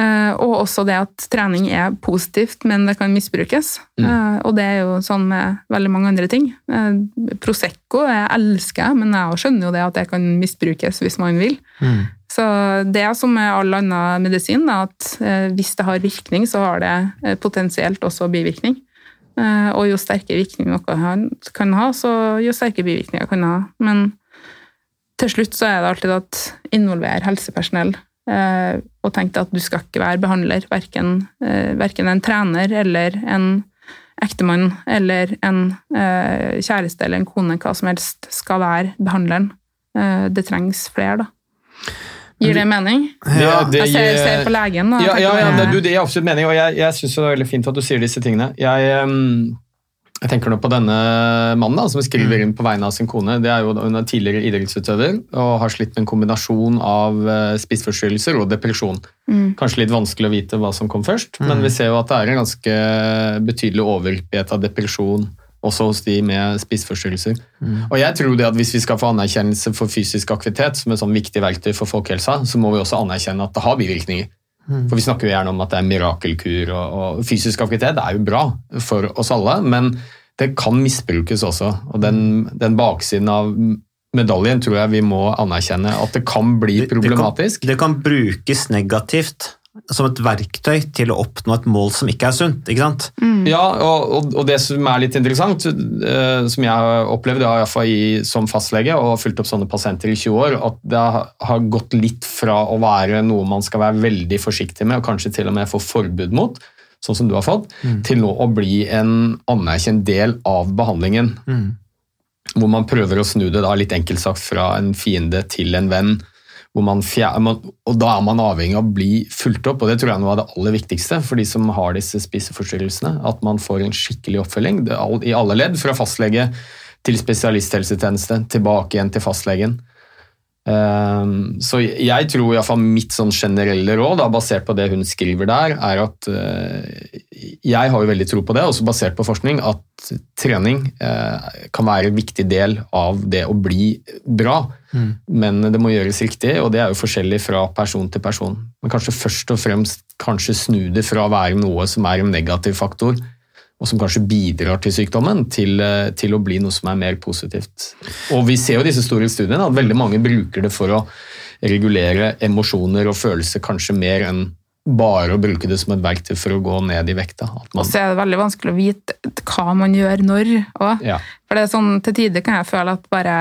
Eh, og også det at trening er positivt, men det kan misbrukes. Eh, og det er jo sånn med veldig mange andre ting. Eh, Prosecco jeg elsker jeg, men jeg skjønner jo det at det kan misbrukes hvis man vil. Så det er som med all annen medisin, at eh, hvis det har virkning, så har det eh, potensielt også bivirkning. Eh, og jo sterkere virkning noe kan ha, så jo sterkere bivirkninger kan ha. Men til slutt så er det alltid at involver helsepersonell og tenk deg at du skal ikke være behandler, verken, verken en trener eller en ektemann eller en kjæreste eller en kone, hva som helst, skal være behandleren. Eh, det trengs flere, da. Gir det mening? Ja, det jeg ser, ser på legen. Da, Ja, ja, ja det, du, det gir absolutt mening, og jeg, jeg syns det er veldig fint at du sier disse tingene. Jeg, jeg tenker nå på denne mannen da, som skriver inn på vegne av sin kone. Det er jo Hun er tidligere idrettsutøver og har slitt med en kombinasjon av eh, spiseforstyrrelser og depresjon. Mm. Kanskje litt vanskelig å vite hva som kom først, men vi ser jo at det er en ganske betydelig overhyppighet av depresjon også hos de med spiseforstyrrelser. Og jeg tror det at Hvis vi skal få anerkjennelse for fysisk aktivitet som et sånn viktig verktøy for folkehelsa, så må vi også anerkjenne at det har bivirkninger. For Vi snakker jo gjerne om at det er mirakelkur, og, og fysisk aktivitet er jo bra for oss alle, men det kan misbrukes også. Og den, den baksiden av medaljen tror jeg vi må anerkjenne at det kan bli problematisk. Det kan, det kan brukes negativt som et verktøy til å oppnå et mål som ikke er sunt. ikke sant? Ja, og, og, og det som er litt interessant, uh, som jeg har opplevd i som fastlege og har fulgt opp sånne pasienter i 20 år, at det har gått litt fra å være noe man skal være veldig forsiktig med, og kanskje til og med få forbud mot, sånn som du har fått, til nå å bli en anerkjent del av behandlingen. Hvor man prøver å snu det da, litt enkelt sagt fra en fiende til en venn. Fjer, og da er man avhengig av å bli fulgt opp, og det tror jeg er noe av det aller viktigste for de som har disse spiseforstyrrelsene. At man får en skikkelig oppfølging i alle ledd, fra fastlege til spesialisthelsetjeneste, tilbake igjen til fastlegen. Ehm, Så jeg tror i hvert fall mitt sånn generelle råd, da, basert på det hun skriver der, er at eh, jeg har jo veldig tro på det, også basert på forskning, at trening eh, kan være en viktig del av det å bli bra. Men det må gjøres riktig, og det er jo forskjellig fra person til person. Men kanskje først og fremst kanskje snu det fra å være noe som er en negativ faktor, og som kanskje bidrar til sykdommen, til, eh, til å bli noe som er mer positivt. Og vi ser jo i disse store studiene at veldig mange bruker det for å regulere emosjoner og følelser kanskje mer enn bare å bruke det som et verktøy for å gå ned i vekta. Og så er det veldig vanskelig å vite hva man gjør når òg. ja. For det er sånn, til tider kan jeg føle at bare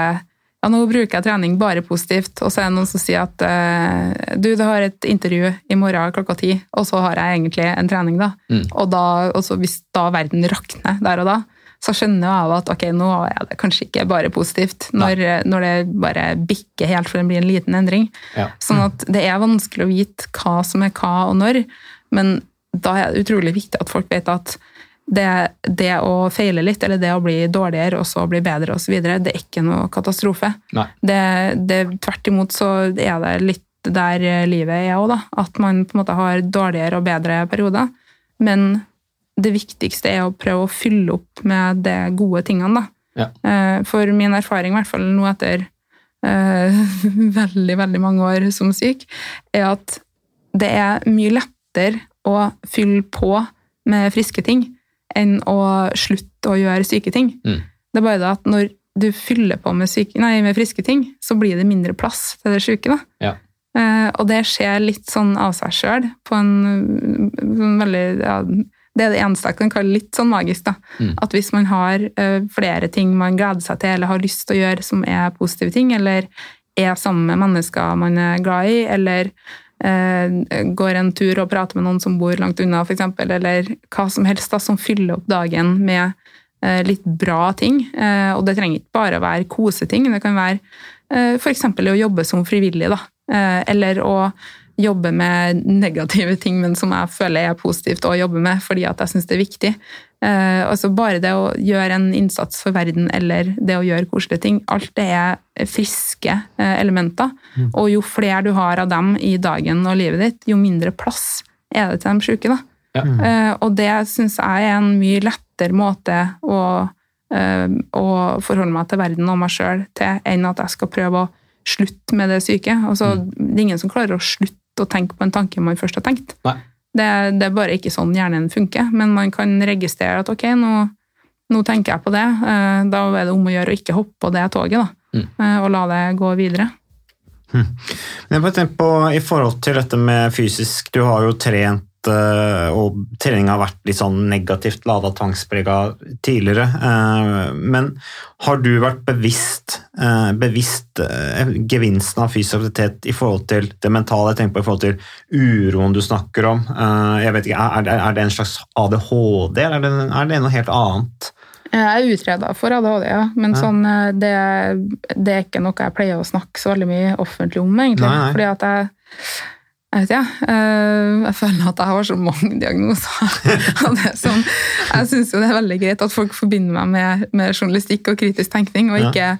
ja, nå bruker jeg trening bare positivt, og så er det noen som sier at eh, du, du har et intervju i morgen klokka ti, og så har jeg egentlig en trening, da. Mm. Og da, og hvis da verden rakner der og da, så skjønner jeg at ok, nå er det kanskje ikke bare positivt, når, når det bare bikker helt for det blir en liten endring. Ja. Sånn at det er vanskelig å vite hva som er hva og når, men da er det utrolig viktig at folk vet at det, det å feile litt, eller det å bli dårligere og så bli bedre osv., det er ikke noe katastrofe. Det, tvert imot så er det litt der livet er òg, da. At man på en måte har dårligere og bedre perioder. Men det viktigste er å prøve å fylle opp med de gode tingene, da. Ja. Eh, For min erfaring, i hvert fall nå etter uh, [laughs] veldig, veldig mange år som syk, er at det er mye lettere å fylle på med friske ting enn å slutte å gjøre syke ting. Mm. Det er bare det at når du fyller på med, syke, nei, med friske ting, så blir det mindre plass til det syke. Da. Ja. Eh, og det skjer litt sånn av seg sjøl, på en, en veldig ja, Det er det eneste jeg kan kalle litt sånn magisk. da. Mm. At hvis man har uh, flere ting man gleder seg til, eller har lyst til å gjøre som er positive ting, eller er sammen med mennesker man er glad i, eller går en tur og prater med noen som bor langt unna, f.eks., eller hva som helst da, som fyller opp dagen med eh, litt bra ting. Eh, og det trenger ikke bare å være koseting, det kan være eh, f.eks. å jobbe som frivillig, da. Eh, eller å jobbe med negative ting, men som jeg føler er positivt å jobbe med, fordi at jeg syns det er viktig. Eh, altså bare det å gjøre en innsats for verden, eller det å gjøre koselige ting, alt det er friske eh, elementer. Og jo flere du har av dem i dagen og livet ditt, jo mindre plass er det til de syke. da. Ja. Eh, og det syns jeg er en mye lettere måte å, eh, å forholde meg til verden og meg sjøl til, enn at jeg skal prøve å slutte med det syke. Altså, Det er ingen som klarer å slutte å tenke på en tanke man først har tenkt. Nei. Det, det er bare ikke sånn hjernen funker, men man kan registrere at ok, nå, nå tenker jeg på det. Eh, Da er det om å gjøre å ikke hoppe på det toget, da, Mm. eh, og la det gå videre. Men jeg bare tenker på, I forhold til dette med fysisk, du har jo trent, og trening har vært litt sånn negativt lada, tvangsprega tidligere. eh, Men har du vært bevisst, eh, bevisst eh, gevinsten av fysisk aktivitet i forhold til det mentale? Jeg tenker på i forhold til uroen du snakker om. Eh, Jeg vet ikke, Er det, det en slags ADHD, eller er det, det noe helt annet? Jeg er utreda for ADHD, ja. men Ja. sånn, eh, det, det er ikke noe jeg pleier å snakke så veldig mye offentlig om, egentlig. Nei, nei. Fordi at jeg jeg vet ikke, eh, jeg føler at jeg har så mange diagnoser. [laughs] Er sånn, jeg syns det er veldig greit at folk forbinder meg med, med journalistikk og kritisk tenkning, og ikke,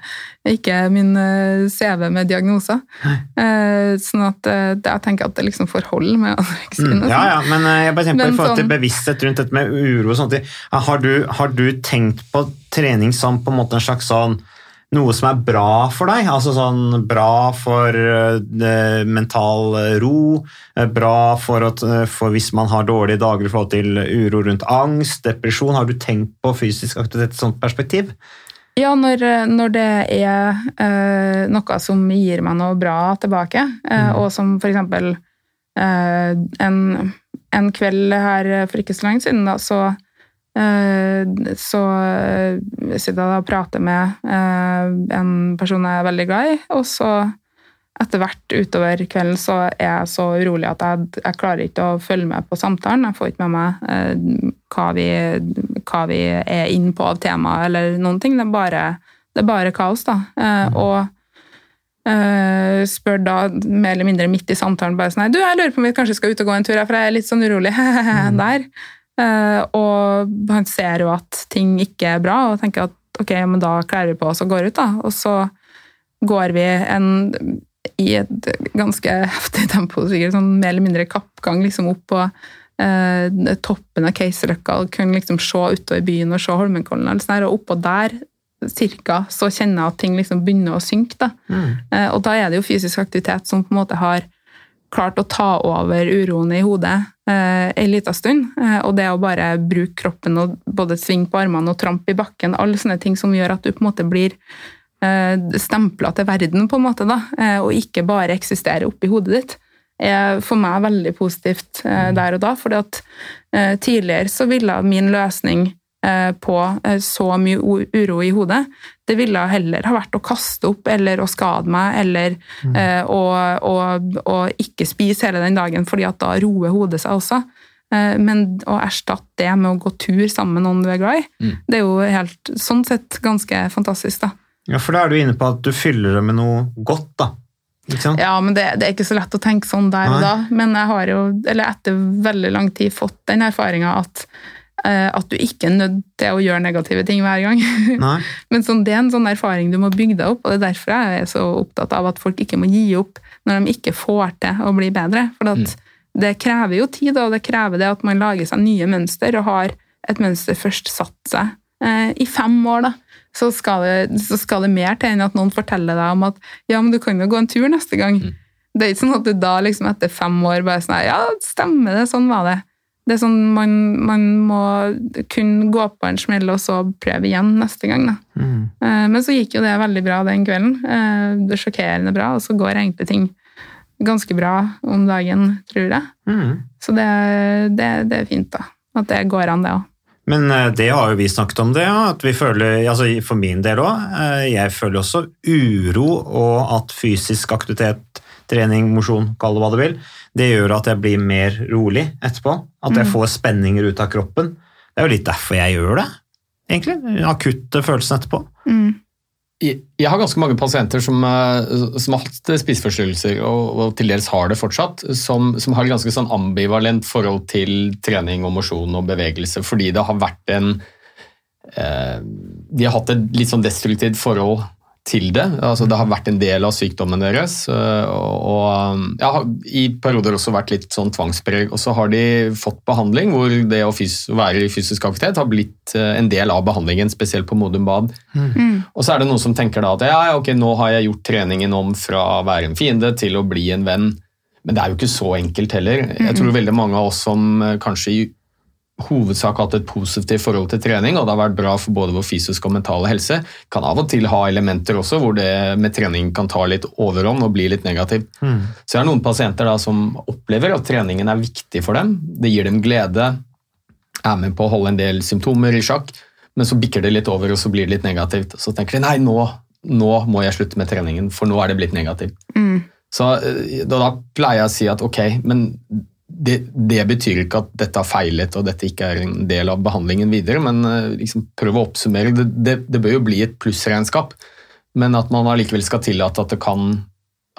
ikke min eh, CV med diagnoser. Eh, Sånn at jeg tenker at det liksom får hold med anoreksien. Mm, ja, ja, men eh, jeg bare tenker på Men i forhold til sånn- bevissthet rundt dette med uro og sånt. Har du, har du tenkt på trening som på en måte en slags sånn noe som er bra for deg? Altså sånn bra for eh, mental ro, eh, bra for, at, eh, for hvis man har dårlige dager i forhold til uro rundt angst, depresjon. Har du tenkt på fysisk aktivitet i et sånt perspektiv? Ja, når, når det er uh, noe som gir meg noe bra tilbake, eh, og som eksempel eh, en, en kveld her for ikke så lenge siden, da, så så eh, sitter jeg da og prater med eh, en person jeg er veldig glad i, og så etter hvert utover kvelden så er jeg så urolig at jeg, jeg klarer ikke å følge med på samtalen. Jeg får ikke med meg eh, hva, vi, hva, vi, er inne på av tema eller noen ting. Det er bare, det er bare kaos, da. Eh, og eh, spør da mer eller mindre midt i samtalen bare sånn Du, jeg lurer på om vi kanskje skal ut og gå en tur, for jeg er litt sånn urolig [laughs] der. Eh, og han ser jo at ting ikke er bra, og tenker at ok, men da kler vi på oss og går ut, da. Og så går vi en i et ganske heftig tempo, sikkert sånn mer eller mindre kappgang liksom opp på eh, toppen av Keiserløkka og kunne liksom se utover byen og se Holmenkollen. Og, og oppå der cirka, så kjenner jeg at ting liksom begynner å synke. Da. Mm. Eh, og da er det jo fysisk aktivitet som på en måte har klart å ta over uroen i hodet eh, en liten stund. Eh, og det å bare bruke kroppen og både svinge på armene og trampe i bakken, alle sånne ting som gjør at du på en måte blir Eh, stempla til verden, på en måte, da, eh, og ikke bare eksisterer oppi hodet ditt, er for meg veldig positivt eh, der og da. fordi at tidligere så ville min løsning på så mye uro i hodet, det ville heller ha vært å kaste opp eller å skade meg eller mm. å, å, å, ikke spise hele den dagen, fordi at da roer hodet seg også. Men å erstatte det med å gå tur sammen med noen du er glad i, mm. det er jo helt, sånn sett ganske fantastisk. da. Ja, For da er du inne på at du fyller det med noe godt, da. Ja, men det, det, er ikke så lett å tenke sånn der og da. Men jeg har jo, eller etter veldig lang tid, fått den erfaringa at, at du ikke er nødt til å gjøre negative ting hver gang. [laughs] men sånn, det er en sånn erfaring du må bygge deg opp, og det er derfor jeg er så opptatt av at folk ikke må gi opp når de ikke får til å bli bedre. For mm. det krever jo tid, og det krever det at man lager seg nye mønster og har et mønster først satt seg eh, i fem år. da så skal, det, så skal det mer til enn at noen forteller deg om at ja, men du kan jo gå en tur neste gang. Mm. Det er ikke sånn at du da liksom etter fem år bare sånn Ja, stemmer det, sånn var det. Det er sånn man, man må kun gå på en smell og så prøve igjen neste gang. Da. Mm. Eh, men så gikk jo det veldig bra den kvelden. Eh, det er sjokkerende bra, og så går egentlig ting ganske bra om dagen, tror jeg. Mm. Så det, det, det, er fint, da. At det går an, det òg. Men eh, det har jo vi snakket om det, at vi føler, altså for min del òg, jeg føler også uro og at fysisk aktivitet, trening, mosjon, kall det hva du vil, det gjør at jeg blir mer rolig etterpå. At jeg mm. får spenninger ut av kroppen. Det er jo litt derfor jeg gjør det, egentlig. Akutte følelsen etterpå. Mm jeg har ganske mange pasienter som, eh, som har hatt spiseforstyrrelser, og, og, til dels har det fortsatt, som, som har et ganske sånn ambivalent forhold til trening og mosjon og bevegelse, fordi det har vært en eh, De har hatt et litt sånn destruktivt forhold til det. Altså, det har vært en del av sykdommen deres. Og og ja, I perioder også vært litt sånn tvangspreg. Og så har de fått behandling hvor det å være i fysisk aktivitet har blitt øh, en del av behandlingen, spesielt på Modum Bad. Mm. Og så er det noen som tenker da at ja, ok, nå har jeg gjort treningen om fra å være en fiende til å bli en venn. Men det er jo ikke så enkelt heller. Jeg tror veldig mange av oss som øh, kanskje hovedsak hatt et positivt forhold til trening, og det har vært bra for både vår fysiske og mentale helse. Kan av og til ha elementer også hvor det med trening kan ta litt overhånd og bli litt negativt. Mm. Så jeg har noen pasienter da som opplever at treningen er viktig for dem. Det gir dem glede, er med på å holde en del symptomer i sjakk, men så bikker det litt over og så blir det litt negativt. Så tenker de nei, nå, nå må jeg slutte med treningen, for nå er det blitt negativt. Mm. Så eh, da, da pleier jeg å si at ok, men det, det, betyr ikke at dette har feilet og dette ikke er en del av behandlingen videre, men eh, liksom prøv å oppsummere. Det, det, det, bør jo bli et plussregnskap, men at man allikevel skal tillate at, kan,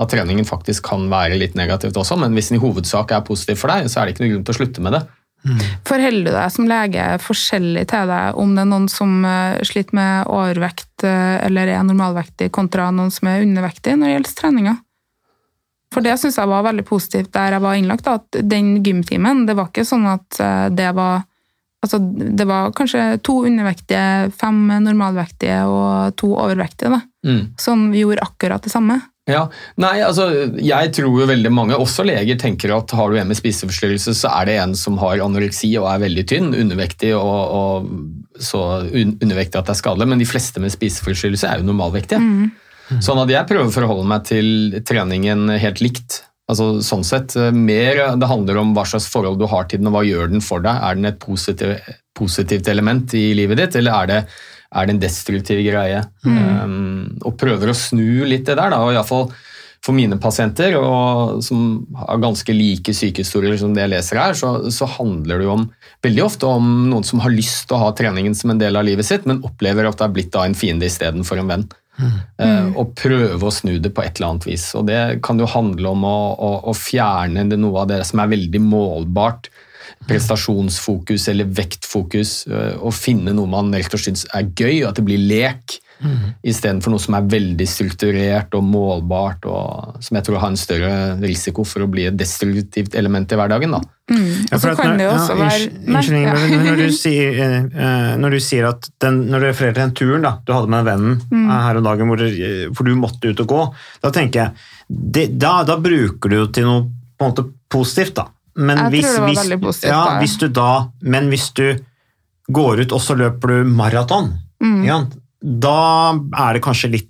at treningen faktisk kan være litt negativt også. Men hvis den i hovedsak er positiv for deg, så er det ikke noen grunn til å slutte med det. Mm. Forholder du deg som lege forskjellig til deg om det er noen som eh, sliter med overvekt eh, eller er normalvektig, kontra noen som er undervektig når det gjelder treninga? For det syns jeg var veldig positivt der jeg var innlagt. at Den gymtimen, det var ikke sånn at eh, det var Altså, det var kanskje to undervektige, fem normalvektige og to overvektige. da. Mm. Som gjorde akkurat det samme. Ja, nei, altså, Jeg tror jo veldig mange, også leger, tenker at har du en med spiseforstyrrelse, så er det en som har anoreksi og er veldig tynn, undervektig og, og så undervektig at det er skadelig. Men de fleste med spiseforstyrrelse er jo normalvektige. Mm. Mm. Sånn at jeg prøver å forholde meg til treningen helt likt. Altså, sånn sett, eh, mer Det handler om hva slags forhold du har til den, og hva gjør den for deg. Er den et positiv, positivt element i livet ditt, eller er det, er det en destruktiv greie? Um, og prøver å snu litt det der, da, og iallfall for mine pasienter, og som har ganske like sykehistorier som det jeg leser her, så, så handler det jo om, veldig ofte om noen som har lyst til å ha treningen som en del av livet sitt, men opplever at det er blitt da en fiende istedenfor en venn. Eh, og prøve å snu det på et eller annet vis. Og det kan jo handle om å, å, å fjerne det, noe av det som er veldig målbart. Prestasjonsfokus eller vektfokus. eh, Og finne noe man rett og slett syns er gøy, og at det blir lek. Istedenfor noe som er veldig strukturert og målbart, og som jeg tror har en større risiko for å bli et destruktivt element i hverdagen. da. Ja, Og så kan når- det jo også ja, være unnskyld- ja. Når du sier, eh, eh, når du sier at den, når du refererer til den turen da, du hadde med vennen Mm. eh, her om dagen hvor, hvor du måtte ut og gå, da tenker jeg det, da, da bruker du jo til noe på en måte positivt. da. Men Jeg tror det var hvis, veldig positivt, ja, da. hvis du da, men hvis du går ut og så løper du maraton, Mm. ja, da er det kanskje litt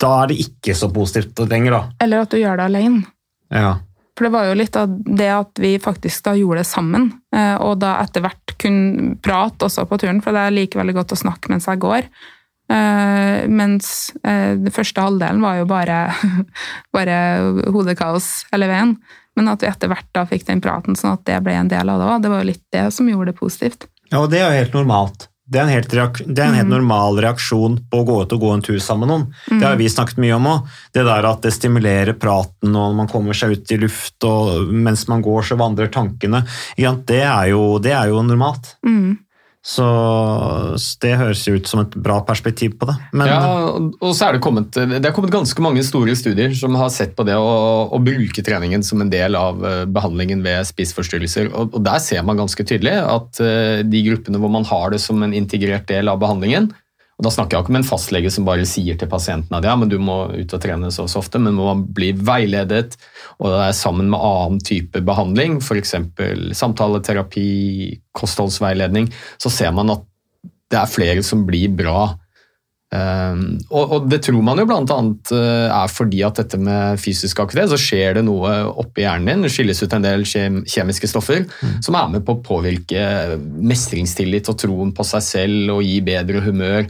Da er det ikke så positivt lenger, da. Eller at du gjør det alene. Ja. For det var jo litt av det at vi faktisk da gjorde det sammen, eh, og da etter hvert kunne prate også på turen, for det er like veldig godt å snakke mens jeg går. Eh, mens eh, den første halvdelen var jo bare, [laughs] bare hodekaos hele veien. Men at vi etter hvert da fikk den praten, sånn at det ble en del av det òg. Det var jo litt det som gjorde det positivt. Ja, og det er jo helt normalt. Det er en helt, det er en helt normal reaksjon på å gå ut og gå en tur sammen med noen. Det har vi snakket mye om òg. Det der at det stimulerer praten, og man kommer seg ut i luft, og mens man går, så vandrer tankene. Det er jo, det er jo normalt. Mm. Så det høres jo ut som et bra perspektiv på det. Men ja, og så er det kommet det er kommet ganske mange store studier som har sett på det å, å bruke treningen som en del av eh, behandlingen ved spiseforstyrrelser. Og, og der ser man ganske tydelig at eh, de gruppene hvor man har det som en integrert del av behandlingen, og da snakker jeg ikke om en fastlege som bare sier til pasienten at ja, men du må ut og trene så og så ofte, men man bli veiledet, og det er sammen med annen type behandling, f.eks. samtaleterapi, kostholdsveiledning, så ser man at det er flere som blir bra. Um, og, det tror man jo annet uh, er fordi at dette med fysisk aktivitet, så skjer det noe oppi hjernen din, det skilles ut en del kjemiske stoffer som er med på å påvirke mestringstillit og troen på seg selv og gi bedre humør.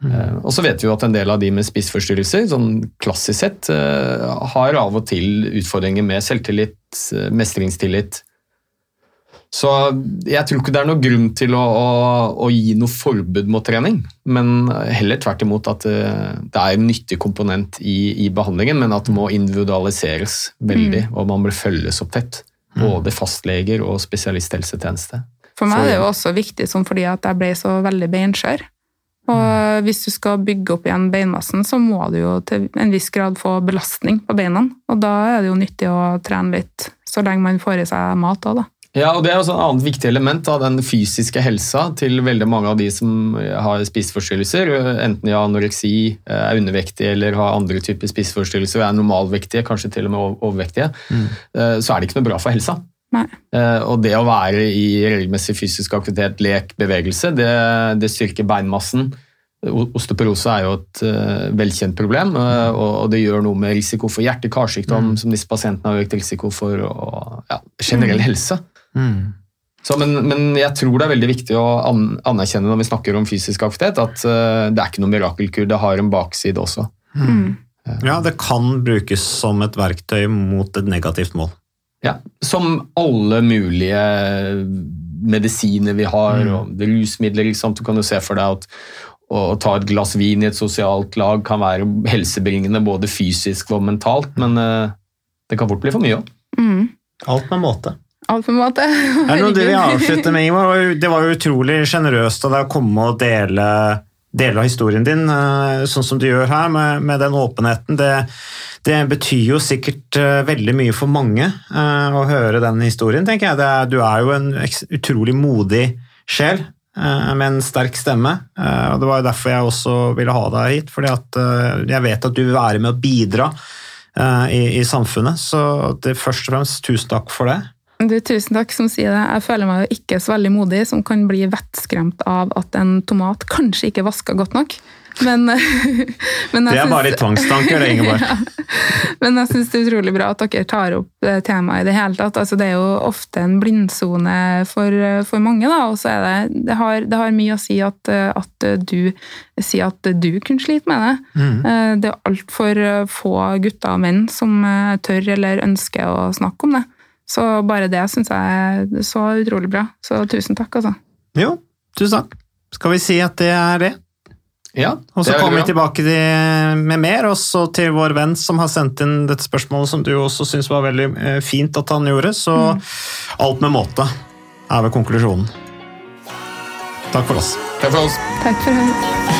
Uh, og så vet vi jo at en del av de med spiseforstyrrelser, sånn klassisk sett, uh, har av og til utfordringer med selvtillit, uh, mestringstillit. Så jeg tror ikke det er noe grunn til å, å, å gi noe forbud mot trening, men heller tvert imot at det, er en nyttig komponent i, i behandlingen, men at det må individualiseres veldig, og man bør følges opp tett. Både fastleger og spesialisthelsetjeneste. For meg er det jo også viktig sånn fordi at jeg ble så veldig beinskjør. Og hvis du skal bygge opp igjen beinmassen, så må du jo til en viss grad få belastning på beina. Og da er det jo nyttig å trene litt, så lenge man får i seg mat òg, da. Ja, og Det er også et annet viktig element av den fysiske helsa til veldig mange av de som har spiseforstyrrelser. Enten de har anoreksi, er undervektige eller har andre typer spiseforstyrrelser og er normalvektige, kanskje til og med overvektige, så er det ikke noe bra for helsa. Eh, Og det å være i regelmessig fysisk aktivitet, lek, bevegelse, det, det styrker beinmassen. Osteoporose er jo et uh, velkjent problem, uh, og, og det gjør noe med risiko for hjerte-karsykdom, som disse pasientene har økt risiko for, og ja, generell helse. Så, men, men jeg tror det er veldig viktig å an anerkjenne når vi snakker om fysisk aktivitet, at uh, det er ikke noe mirakelkur, det har en bakside også. ja, det kan brukes som et verktøy mot et negativt mål. Ja, Som alle mulige medisiner vi har, og rusmidler. Du kan jo se for deg at å ta et glass vin i et sosialt lag kan være helsebringende både fysisk og mentalt, men eh, det kan fort bli for mye òg. Mm. Alt med måte. Alt med måte. Er det noe du vil Herregud. avslutte med, Ingvar? Det var jo utrolig sjenerøst av deg å komme og dele deler av historien din, eh, sånn som du gjør her, med, med den åpenheten. Det, det betyr jo sikkert eh, veldig mye for mange eh, å høre den historien, tenker jeg. Er, du er jo en utrolig modig sjel med en sterk stemme. og Det var jo derfor jeg også ville ha deg hit, fordi at jeg vet at du vil være med å bidra i, i samfunnet. Så det, først og fremst, tusen takk for det. Du, tusen takk som sier det. Jeg føler meg jo ikke så veldig modig som kan bli vettskremt av at en tomat kanskje ikke vasker godt nok. Men, [laughs] men Det er er bare litt tvangstanker, det, Ingeborg. [laughs] Men jeg syns det er utrolig bra at dere tar opp eh, temaet i det hele tatt. Altså, det er jo ofte en blindsone for, eh, for mange, da, og så er det det har, det har mye å si at, eh, at du sier at du kunne slite med det. Mm. Det er altfor få gutter og menn som tør eller ønsker å snakke om det. Så bare det syns jeg er så utrolig bra. Så tusen takk, altså. Jo, tusen takk. Skal vi si at det er det? Ja, Og så er kommer vi tilbake til, med mer, også til vår venn som har sendt inn dette spørsmålet, som du også syns var veldig eh, fint at han gjorde. Så alt med måte er ved konklusjonen. Takk for oss. Takk for oss. Takk for det.